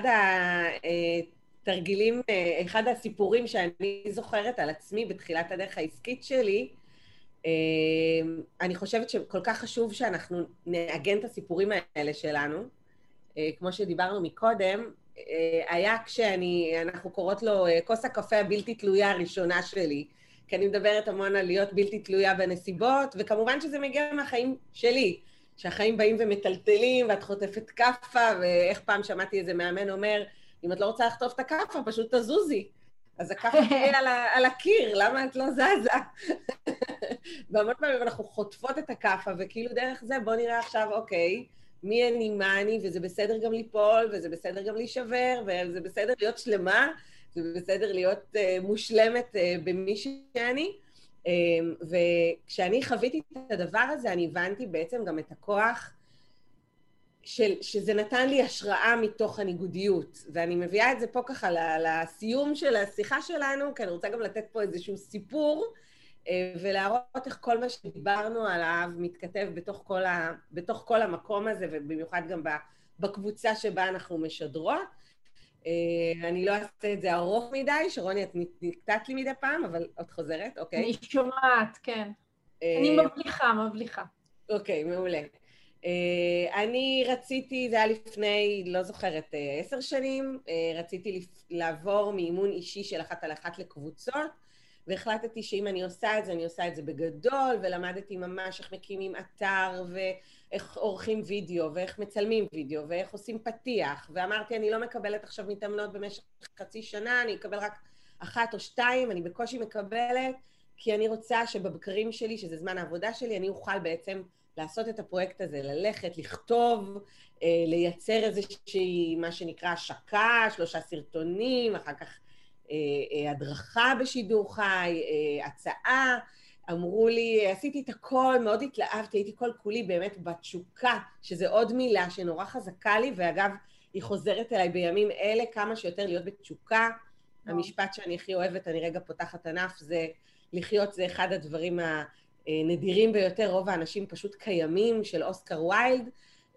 תרגילים, אה, אחד הסיפורים שאני זוכרת על עצמי בתחילת הדרך העסקית שלי, אה, אני חושבת שכל כך חשוב שאנחנו נעגן את הסיפורים האלה שלנו. אה, כמו שדיברנו מקודם, היה כשאני, אנחנו קוראות לו כוס הקפה הבלתי תלויה הראשונה שלי, כי אני מדברת המון על להיות בלתי תלויה בנסיבות, וכמובן שזה מגיע מהחיים שלי, שהחיים באים ומטלטלים, ואת חוטפת כאפה, ואיך פעם שמעתי איזה מאמן אומר, אם את לא רוצה לחטוף את הכאפה, פשוט תזוזי. אז תהיה על, על הקיר, למה את לא זזה? והמון פעמים אנחנו חוטפות את הכאפה, וכאילו דרך זה, בוא נראה עכשיו, אוקיי, מי אני, מה אני, וזה בסדר גם ליפול, וזה בסדר גם להישבר, וזה בסדר להיות שלמה, זה בסדר להיות uh, מושלמת uh, במי שאני. Um, וכשאני חוויתי את הדבר הזה, אני הבנתי בעצם גם את הכוח של, שזה נתן לי השראה מתוך הניגודיות, ואני מביאה את זה פה ככה לסיום של השיחה שלנו, כי אני רוצה גם לתת פה איזשהו סיפור, אה, ולהראות איך כל מה שדיברנו עליו מתכתב בתוך כל, ה, בתוך כל המקום הזה, ובמיוחד גם בקבוצה שבה אנחנו משדרות. אה, אני לא אעשה את זה ארוך מדי, שרוני, את נקטעת לי מדי פעם, אבל את חוזרת, אוקיי?
אני שומעת, כן. אה, אני מבליחה, מבליחה.
אוקיי, מעולה. Uh, אני רציתי, זה היה לפני, לא זוכרת, uh, עשר שנים, uh, רציתי לעבור מאימון אישי של אחת על אחת לקבוצות, והחלטתי שאם אני עושה את זה, אני עושה את זה בגדול, ולמדתי ממש איך מקימים אתר, ואיך עורכים וידאו, ואיך מצלמים וידאו, ואיך עושים פתיח, ואמרתי, אני לא מקבלת עכשיו מתאמנות במשך חצי שנה, אני אקבל רק אחת או שתיים, אני בקושי מקבלת, כי אני רוצה שבבקרים שלי, שזה זמן העבודה שלי, אני אוכל בעצם לעשות את הפרויקט הזה, ללכת, לכתוב, אה, לייצר איזושהי, מה שנקרא, השקה, שלושה סרטונים, אחר כך אה, אה, הדרכה בשידור חי, הצעה. אמרו לי, עשיתי את הכל, מאוד התלהבתי, הייתי כל כולי באמת בתשוקה, שזה עוד מילה שנורא חזקה לי, ואגב, היא חוזרת אליי בימים אלה, כמה שיותר להיות בתשוקה. המשפט שאני הכי אוהבת, אני רגע פותחת ענף, זה לחיות זה אחד הדברים נדירים ביותר, רוב האנשים פשוט קיימים, של אוסקר ויילד,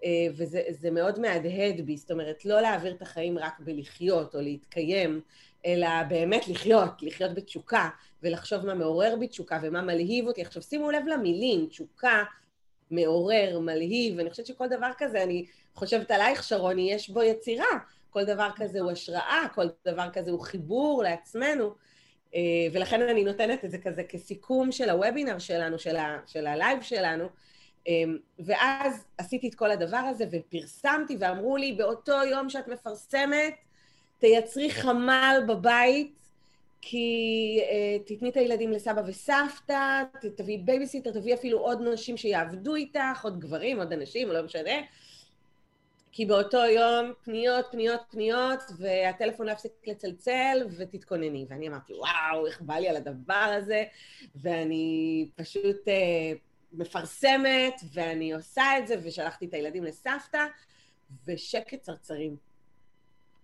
אה, וזה מאוד מהדהד בי, זאת אומרת, לא להעביר את החיים רק בלחיות או להתקיים, אלא באמת לחיות, לחיות בתשוקה, ולחשוב מה מעורר בי תשוקה ומה מלהיב אותי. עכשיו שימו לב למילים, תשוקה, מעורר, מלהיב, ואני חושבת שכל דבר כזה, אני חושבת עלייך, שרוני, יש בו יצירה. כל דבר כזה הוא השראה, כל דבר כזה הוא חיבור לעצמנו. אה, ולכן אני נותנת את זה כזה כסיכום של הוובינר שלנו, של, ה, של הלייב שלנו. אה, ואז עשיתי את כל הדבר הזה ופרסמתי ואמרו לי, באותו יום שאת מפרסמת, תייצרי חמ"ל בבית כי uh, תתני את הילדים לסבא וסבתא, תביאי בייביסיטר, תביאי אפילו עוד נשים שיעבדו איתך, עוד גברים, עוד אנשים, לא משנה. כי באותו יום פניות, פניות, פניות, והטלפון לא יפסיק לצלצל, ותתכונני. ואני אמרתי, וואו, איך בא לי על הדבר הזה, ואני פשוט uh, מפרסמת, ואני עושה את זה, ושלחתי את הילדים לסבתא, ושקט צרצרים.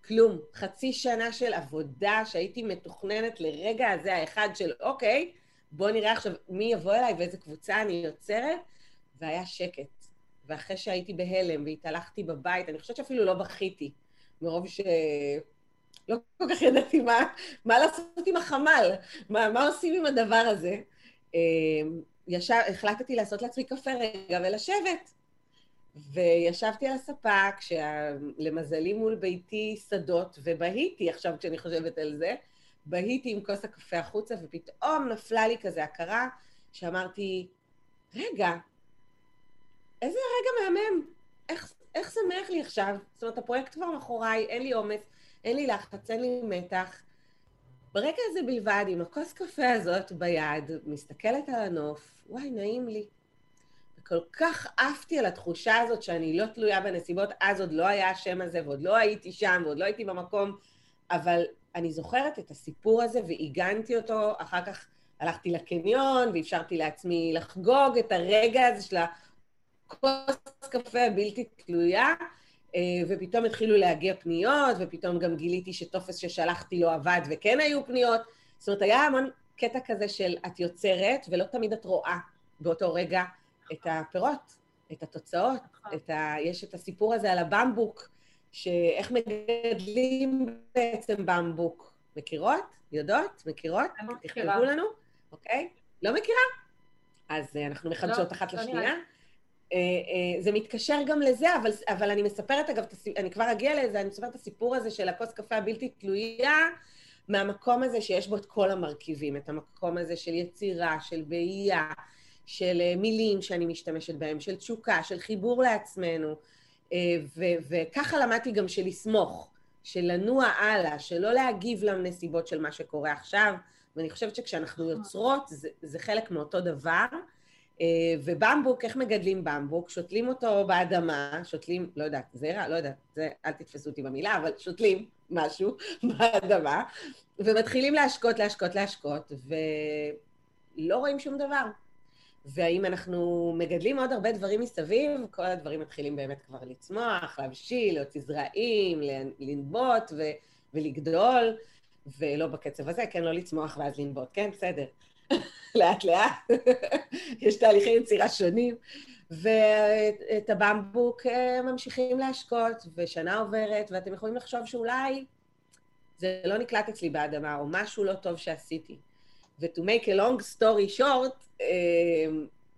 כלום. חצי שנה של עבודה שהייתי מתוכננת לרגע הזה האחד של אוקיי, בוא נראה עכשיו מי יבוא אליי ואיזה קבוצה אני יוצרת, והיה שקט. ואחרי שהייתי בהלם והתהלכתי בבית, אני חושבת שאפילו לא בכיתי, מרוב ש... לא כל כך ידעתי מה, מה לעשות עם החמ"ל, מה, מה עושים עם הדבר הזה. אמ, ישב, החלטתי לעשות לעצמי קפה רגע ולשבת. וישבתי על הספה, כשלמזלי מול ביתי שדות, ובהיתי עכשיו כשאני חושבת על זה, בהיתי עם כוס הקפה החוצה, ופתאום נפלה לי כזה הכרה, שאמרתי, רגע, איזה רגע מהמם, איך, איך שמח לי עכשיו? זאת אומרת, הפרויקט כבר מאחוריי, אין לי עומס, אין לי לחץ, אין לי מתח. ברגע הזה בלבד, עם הכוס קפה הזאת ביד, מסתכלת על הנוף, וואי, נעים לי. וכל כך עפתי על התחושה הזאת שאני לא תלויה בנסיבות, אז עוד לא היה השם הזה, ועוד לא הייתי שם, ועוד לא הייתי במקום, אבל אני זוכרת את הסיפור הזה ועיגנתי אותו, אחר כך הלכתי לקניון ואפשרתי לעצמי לחגוג את הרגע הזה של הכוס קפה הבלתי תלויה, אה, ופתאום התחילו להגיע פניות, ופתאום גם גיליתי שטופס ששלחתי לא עבד וכן היו פניות. זאת אומרת, היה המון קטע כזה של את יוצרת, ולא תמיד את רואה באותו רגע את הפירות, את התוצאות, נכון. את ה... יש את הסיפור הזה על הבמבוק, שאיך מגדלים בעצם במבוק. מכירות? יודעות? מכירות?
לא תכתבו
לנו, אוקיי? לא מכירה? אז אה, אנחנו מחדשות לא, אחת לא לשנייה. אה, אה, זה מתקשר גם לזה, אבל, אבל אני מספרת, אגב, אני כבר אגיע לזה, אני מספרת את הסיפור הזה של הכוס קפה הבלתי תלויה, מהמקום הזה שיש בו את כל המרכיבים, את המקום הזה של יצירה, של באייה, של אה, מילים שאני משתמשת בהם, של תשוקה, של חיבור לעצמנו, ו- וככה למדתי גם של לסמוך, של לנוע הלאה, של לא להגיב לנסיבות של מה שקורה עכשיו, ואני חושבת שכשאנחנו נכון. יוצרות זה, זה חלק מאותו דבר. אה, ובמבוק, איך מגדלים במבוק? שותלים אותו באדמה, שותלים, לא יודעת, זרע? לא יודעת, זה, אל תתפסו אותי במילה, אבל שותלים משהו באדמה, ומתחילים להשקות, להשקות, להשקות, ולא רואים שום דבר. והאם אנחנו מגדלים עוד הרבה דברים מסביב, כל הדברים מתחילים באמת כבר לצמוח, להבשיל, להוציא זרעים, לנבוט ו- ולגדול, ולא בקצב הזה, כן, לא לצמוח ואז לנבוט, כן, בסדר. לאט לאט, יש תהליכי יצירה שונים, ואת הבמבוק אה, ממשיכים להשקות, ושנה עוברת, ואתם יכולים לחשוב שאולי זה לא נקלט אצלי באדמה, או משהו לא טוב שעשיתי. ו-to make a long story short, אה,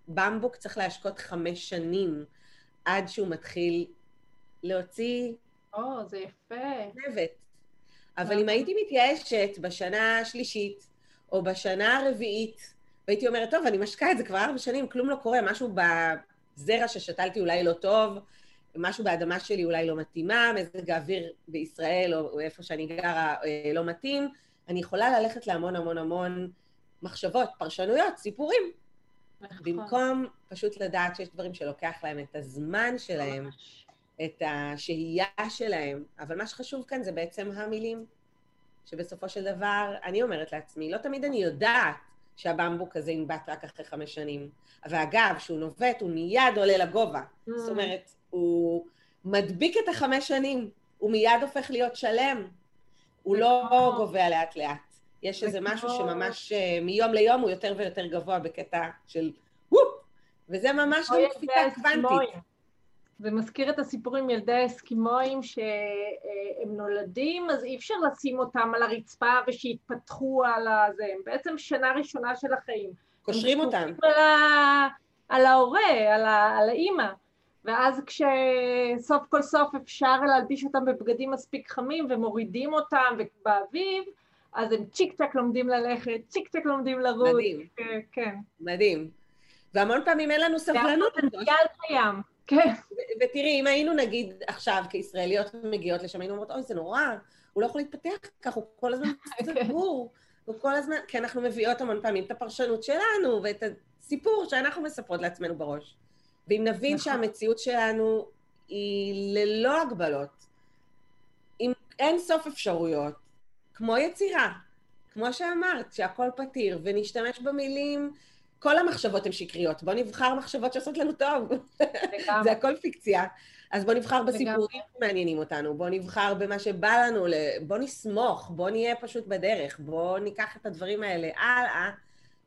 במבוק צריך להשקות חמש שנים עד שהוא מתחיל להוציא...
או, זה יפה.
נבט. אבל אם הייתי מתייאשת בשנה השלישית, או בשנה הרביעית, והייתי אומרת, טוב, אני משקה את זה כבר ארבע שנים, כלום לא קורה, משהו בזרע ששתלתי אולי לא טוב, משהו באדמה שלי אולי לא מתאימה, מזג האוויר בישראל או איפה שאני גרה אה, לא מתאים, אני יכולה ללכת להמון המון המון מחשבות, פרשנויות, סיפורים. נכון. במקום פשוט לדעת שיש דברים שלוקח להם את הזמן שלהם, את השהייה שלהם, אבל מה שחשוב כאן זה בעצם המילים. שבסופו של דבר, אני אומרת לעצמי, לא תמיד אני יודעת שהבמבוק הזה ינבט רק אחרי חמש שנים. ואגב, כשהוא נובט, הוא מיד עולה לגובה. Mm. זאת אומרת, הוא מדביק את החמש שנים, הוא מיד הופך להיות שלם. הוא לא. גובע לאט-לאט. יש איזה משהו שממש אה, מיום ליום הוא יותר ויותר גבוה בקטע של וופ, וזה ממש גם קפיצה קוונטית.
זה מזכיר את הסיפור עם ילדי האסקימואים שהם נולדים, אז אי אפשר לשים אותם על הרצפה ושיתפתחו על הזה, הם בעצם שנה ראשונה של החיים.
קושרים אותם.
על, ה... על ההורה, על, ה... על האימא. ואז כשסוף כל סוף אפשר להלביש אותם בבגדים מספיק חמים ומורידים אותם באביב, אז הם צ'יק צ'ק לומדים ללכת, צ'יק צ'ק לומדים לרוץ.
מדהים.
כן.
מדהים. והמון פעמים אין לנו סבלנות.
זה הפוטנציאל קיים. כן.
ותראי, אם היינו נגיד עכשיו כישראליות מגיעות לשם, היינו אומרות, אוי, זה נורא, הוא לא יכול להתפתח ככה, הוא כל הזמן כן. סגור, כל הזמן, כי אנחנו מביאות המון פעמים את הפרשנות שלנו ואת הסיפור שאנחנו מספרות לעצמנו בראש. ואם נבין נכון. שהמציאות שלנו היא ללא הגבלות, עם אין סוף אפשרויות, כמו יצירה, כמו שאמרת, שהכל פתיר, ונשתמש במילים, כל המחשבות הן שקריות. בואו נבחר מחשבות שעושות לנו טוב. זה הכל פיקציה. אז בואו נבחר בסיפורים שמעניינים אותנו, בואו נבחר במה שבא לנו, בואו נסמוך, בואו נהיה פשוט בדרך, בואו ניקח את הדברים האלה הלאה.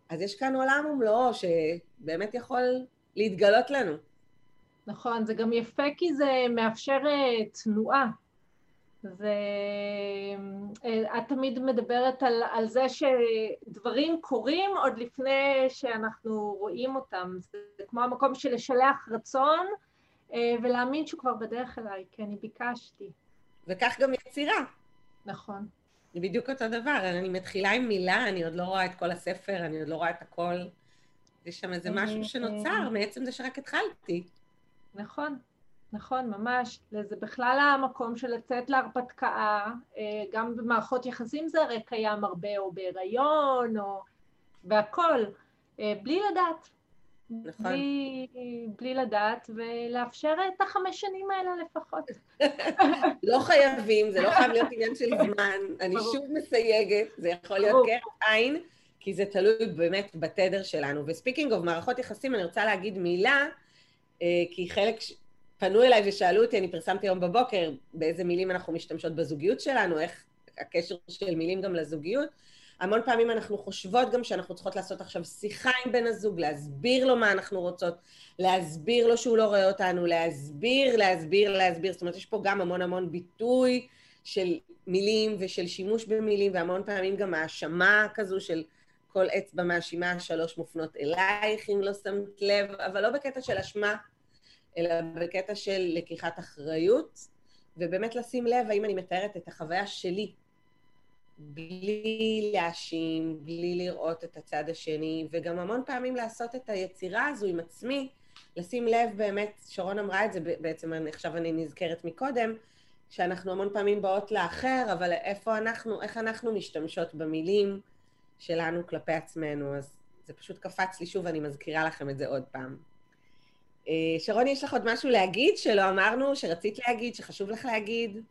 אז יש כאן עולם ומלואו שבאמת יכול להתגלות לנו.
נכון, זה גם יפה כי זה מאפשר אה, תנועה. זה... אה, את תמיד מדברת על, על זה שדברים קורים עוד לפני שאנחנו רואים אותם. זה כמו המקום של לשלח רצון אה, ולהאמין שהוא כבר בדרך אליי, כי אני ביקשתי.
וכך גם יצירה.
נכון.
זה בדיוק אותו דבר, אני מתחילה עם מילה, אני עוד לא רואה את כל הספר, אני עוד לא רואה את הכל. יש שם איזה משהו שנוצר מעצם זה שרק התחלתי.
נכון, נכון, ממש. זה בכלל המקום של לצאת להרפתקה, אה, גם במערכות יחסים זה הרי קיים הרבה, או בהיריון, או בהכל, אה, בלי לדעת. נכון. בלי, בלי לדעת, ולאפשר את החמש שנים האלה לפחות.
לא חייבים, זה לא חייב להיות עניין של זמן. אני שוב מסייגת, זה יכול להיות כרף עין, כי זה תלוי באמת בתדר שלנו. ו speaking of מערכות יחסים, אני רוצה להגיד מילה, אה, כי חלק, פנו אליי ושאלו אותי, אני פרסמתי היום בבוקר, באיזה מילים אנחנו משתמשות בזוגיות שלנו, איך הקשר של מילים גם לזוגיות. המון פעמים אנחנו חושבות גם שאנחנו צריכות לעשות עכשיו שיחה עם בן הזוג, להסביר לו מה אנחנו רוצות, להסביר לו שהוא לא רואה אותנו, להסביר, להסביר, להסביר. זאת אומרת, יש פה גם המון המון ביטוי של מילים ושל שימוש במילים, והמון פעמים גם האשמה כזו של כל אצבע מאשימה, שלוש מופנות אלייך, אם לא שמת לב, אבל לא בקטע של אשמה, אלא בקטע של לקיחת אחריות, ובאמת לשים לב האם אני מתארת את החוויה שלי בלי להאשים, בלי לראות את הצד השני, וגם המון פעמים לעשות את היצירה הזו עם עצמי, לשים לב באמת, שרון אמרה את זה בעצם, עכשיו אני נזכרת מקודם, שאנחנו המון פעמים באות לאחר, אבל איפה אנחנו, איך אנחנו משתמשות במילים שלנו כלפי עצמנו, אז זה פשוט קפץ לי שוב, אני מזכירה לכם את זה עוד פעם. אה, שרון, יש לך עוד משהו להגיד שלא אמרנו, שרצית להגיד, שחשוב לך להגיד?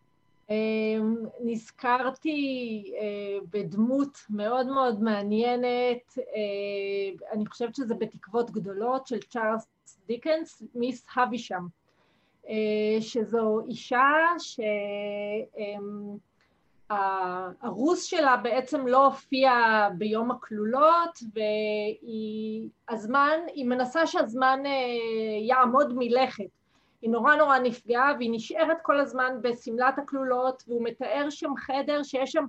אמ, נזכרתי אה, בדמות מאוד מאוד מעניינת, אה, אני חושבת שזה בתקוות גדולות של צ'ארלס דיקנס, מיס הבישם, שזו אישה שהרוס שלה בעצם לא הופיע ביום הכלולות והזמן, היא מנסה שהזמן יעמוד מלכת. היא נורא נורא נפגעה והיא נשארת כל הזמן בשמלת הכלולות והוא מתאר שם חדר שיש שם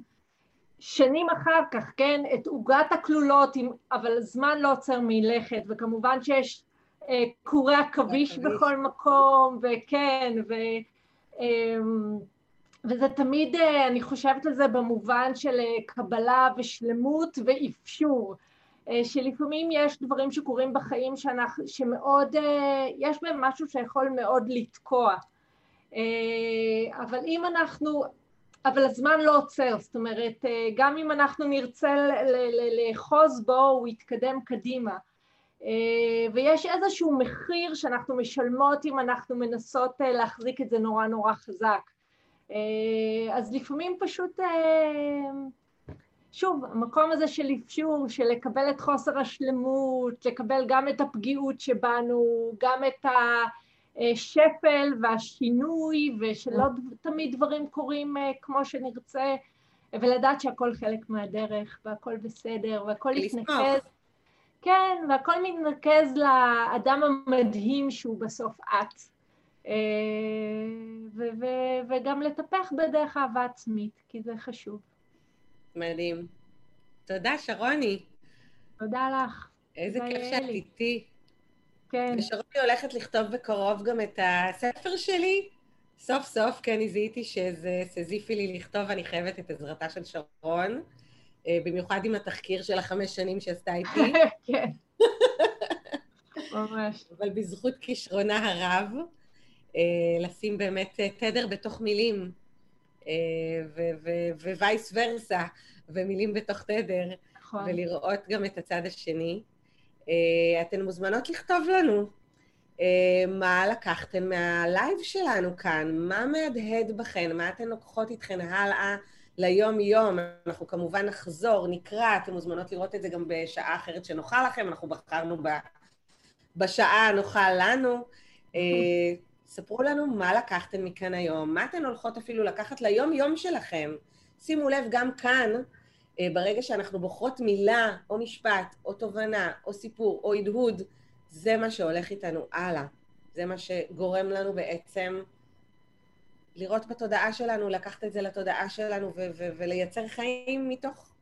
שנים אחר כך, כן, את עוגת הכלולות, אבל זמן לא עוצר מלכת וכמובן שיש אה, קורי עכביש בכל מקום וכן ו... וזה תמיד, אה, אני חושבת על זה במובן של אה, קבלה ושלמות ואפשור. אה, שלפעמים יש דברים שקורים בחיים שאנחנו, שמאוד, יש בהם משהו שיכול מאוד לתקוע. אבל אם אנחנו, אבל הזמן לא עוצר, זאת אומרת, גם אם אנחנו נרצה לאחוז בו, הוא יתקדם קדימה. ויש איזשהו מחיר שאנחנו משלמות אם אנחנו מנסות להחזיק את זה נורא נורא חזק. אז לפעמים פשוט שוב, המקום הזה של אפשור, של לקבל את חוסר השלמות, לקבל גם את הפגיעות שבנו, גם את השפל והשינוי, ושלא תמיד דברים קורים אה, כמו שנרצה, ולדעת שהכל חלק מהדרך, והכל בסדר, והכל יתנקז. כן, והכל מתנקז לאדם המדהים שהוא בסוף את. אה, וגם לטפח בדרך אהבה עצמית, כי זה חשוב.
מדהים. תודה, שרוני.
תודה לך.
איזה כיף שאת איתי.
כן.
ושרוני הולכת לכתוב בקרוב גם את הספר שלי. סוף סוף, כי אני זיהיתי שזה סזיפי לי לכתוב, אני חייבת את עזרתה של שרון. אה, במיוחד עם התחקיר של החמש שנים שעשתה איתי.
כן. ממש.
אבל בזכות כישרונה הרב, לשים באמת תדר בתוך מילים. ווייס ורסה, ומילים בתוך תדר,
נכון.
ולראות גם את הצד השני. אתן מוזמנות לכתוב לנו מה לקחתן מהלייב שלנו כאן, מה מהדהד בכן, מה אתן לוקחות איתכן הלאה ליום-יום. אנחנו כמובן נחזור, נקרא, אתן מוזמנות לראות את זה גם בשעה אחרת שנוחה לכם, אנחנו בחרנו. בשעה הנוחה לנו. ספרו לנו מה לקחתן מכאן היום, מה אתן הולכות אפילו לקחת ליום-יום שלכם. שימו לב, גם כאן, ברגע שאנחנו בוחרות מילה, או משפט, או תובנה, או סיפור, או הדהוד, זה מה שהולך איתנו הלאה. זה מה שגורם לנו בעצם לראות בתודעה שלנו, לקחת את זה לתודעה שלנו ו- ו- ולייצר חיים מתוך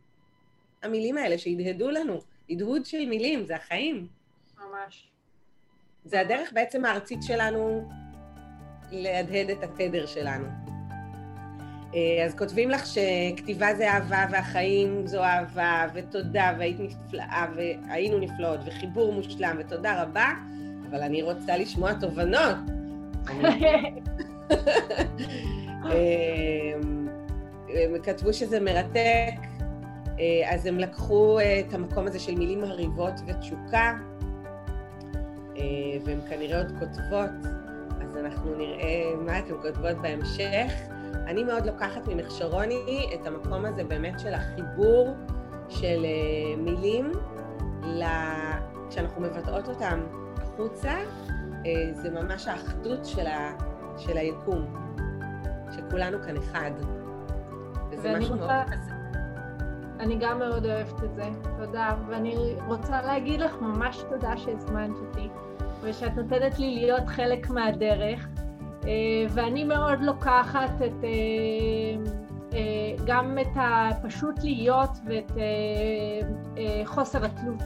המילים האלה שהדהדו לנו. הדהוד של מילים, זה החיים.
ממש.
זה הדרך בעצם הארצית שלנו להדהד את התדר שלנו. אז כותבים לך שכתיבה זה אהבה והחיים זו אהבה ותודה והיית נפלאה והיינו נפלאות וחיבור מושלם ותודה רבה, אבל אני רוצה לשמוע תובנות. הם כתבו שזה מרתק, אז הם לקחו את המקום הזה של מילים מרהיבות ותשוקה, והן כנראה עוד כותבות, אנחנו נראה מה אתן כותבות בהמשך. אני מאוד לוקחת ממך, שרוני, את המקום הזה באמת של החיבור של מילים, כשאנחנו מבטאות אותם החוצה, זה ממש האחדות של, ה... של היקום, שכולנו כאן אחד. וזה משהו רוצה... מאוד כזה.
אני גם מאוד אוהבת את זה, תודה. ואני רוצה להגיד לך ממש תודה שהזמנת אותי, ושאת נותנת לי להיות חלק מהדרך. ואני מאוד לוקחת את, גם את הפשוט להיות ואת חוסר התלות.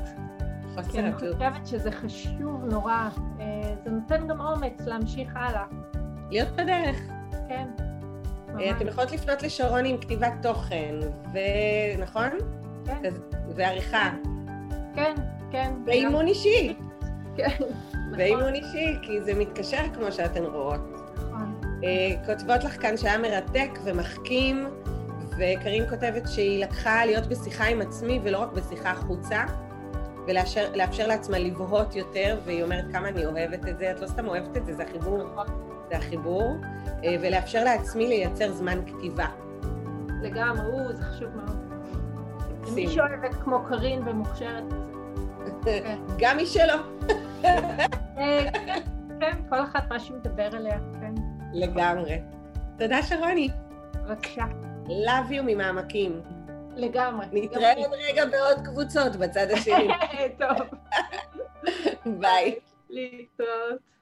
חוסר
כי אני
התלות.
חושבת שזה חשוב נורא. זה נותן גם אומץ להמשיך הלאה.
להיות בדרך.
כן.
אתם יכולות לפנות לשרוני עם כתיבת תוכן, ונכון?
כן.
ועריכה.
כן, כן.
ואימון אישי.
כן.
ואימון אישי, כי זה מתקשר כמו שאתן רואות.
נכון.
כותבות לך כאן שהיה מרתק ומחכים, וקרין כותבת שהיא לקחה להיות בשיחה עם עצמי ולא רק בשיחה החוצה, ולאפשר לעצמה לבהות יותר, והיא אומרת כמה אני אוהבת את זה, את לא סתם אוהבת את זה, זה החיבור, זה החיבור, ולאפשר לעצמי לייצר זמן כתיבה.
לגמרי, זה חשוב מאוד. מי שאוהבת כמו קרין ומוכשרת.
גם מי שלא.
כן, כל אחת מה שמדבר אליה, כן.
לגמרי. תודה שרוני.
בבקשה.
Love you ממעמקים.
לגמרי.
נתראה עוד רגע בעוד קבוצות בצד השני.
טוב.
ביי.
להתראות.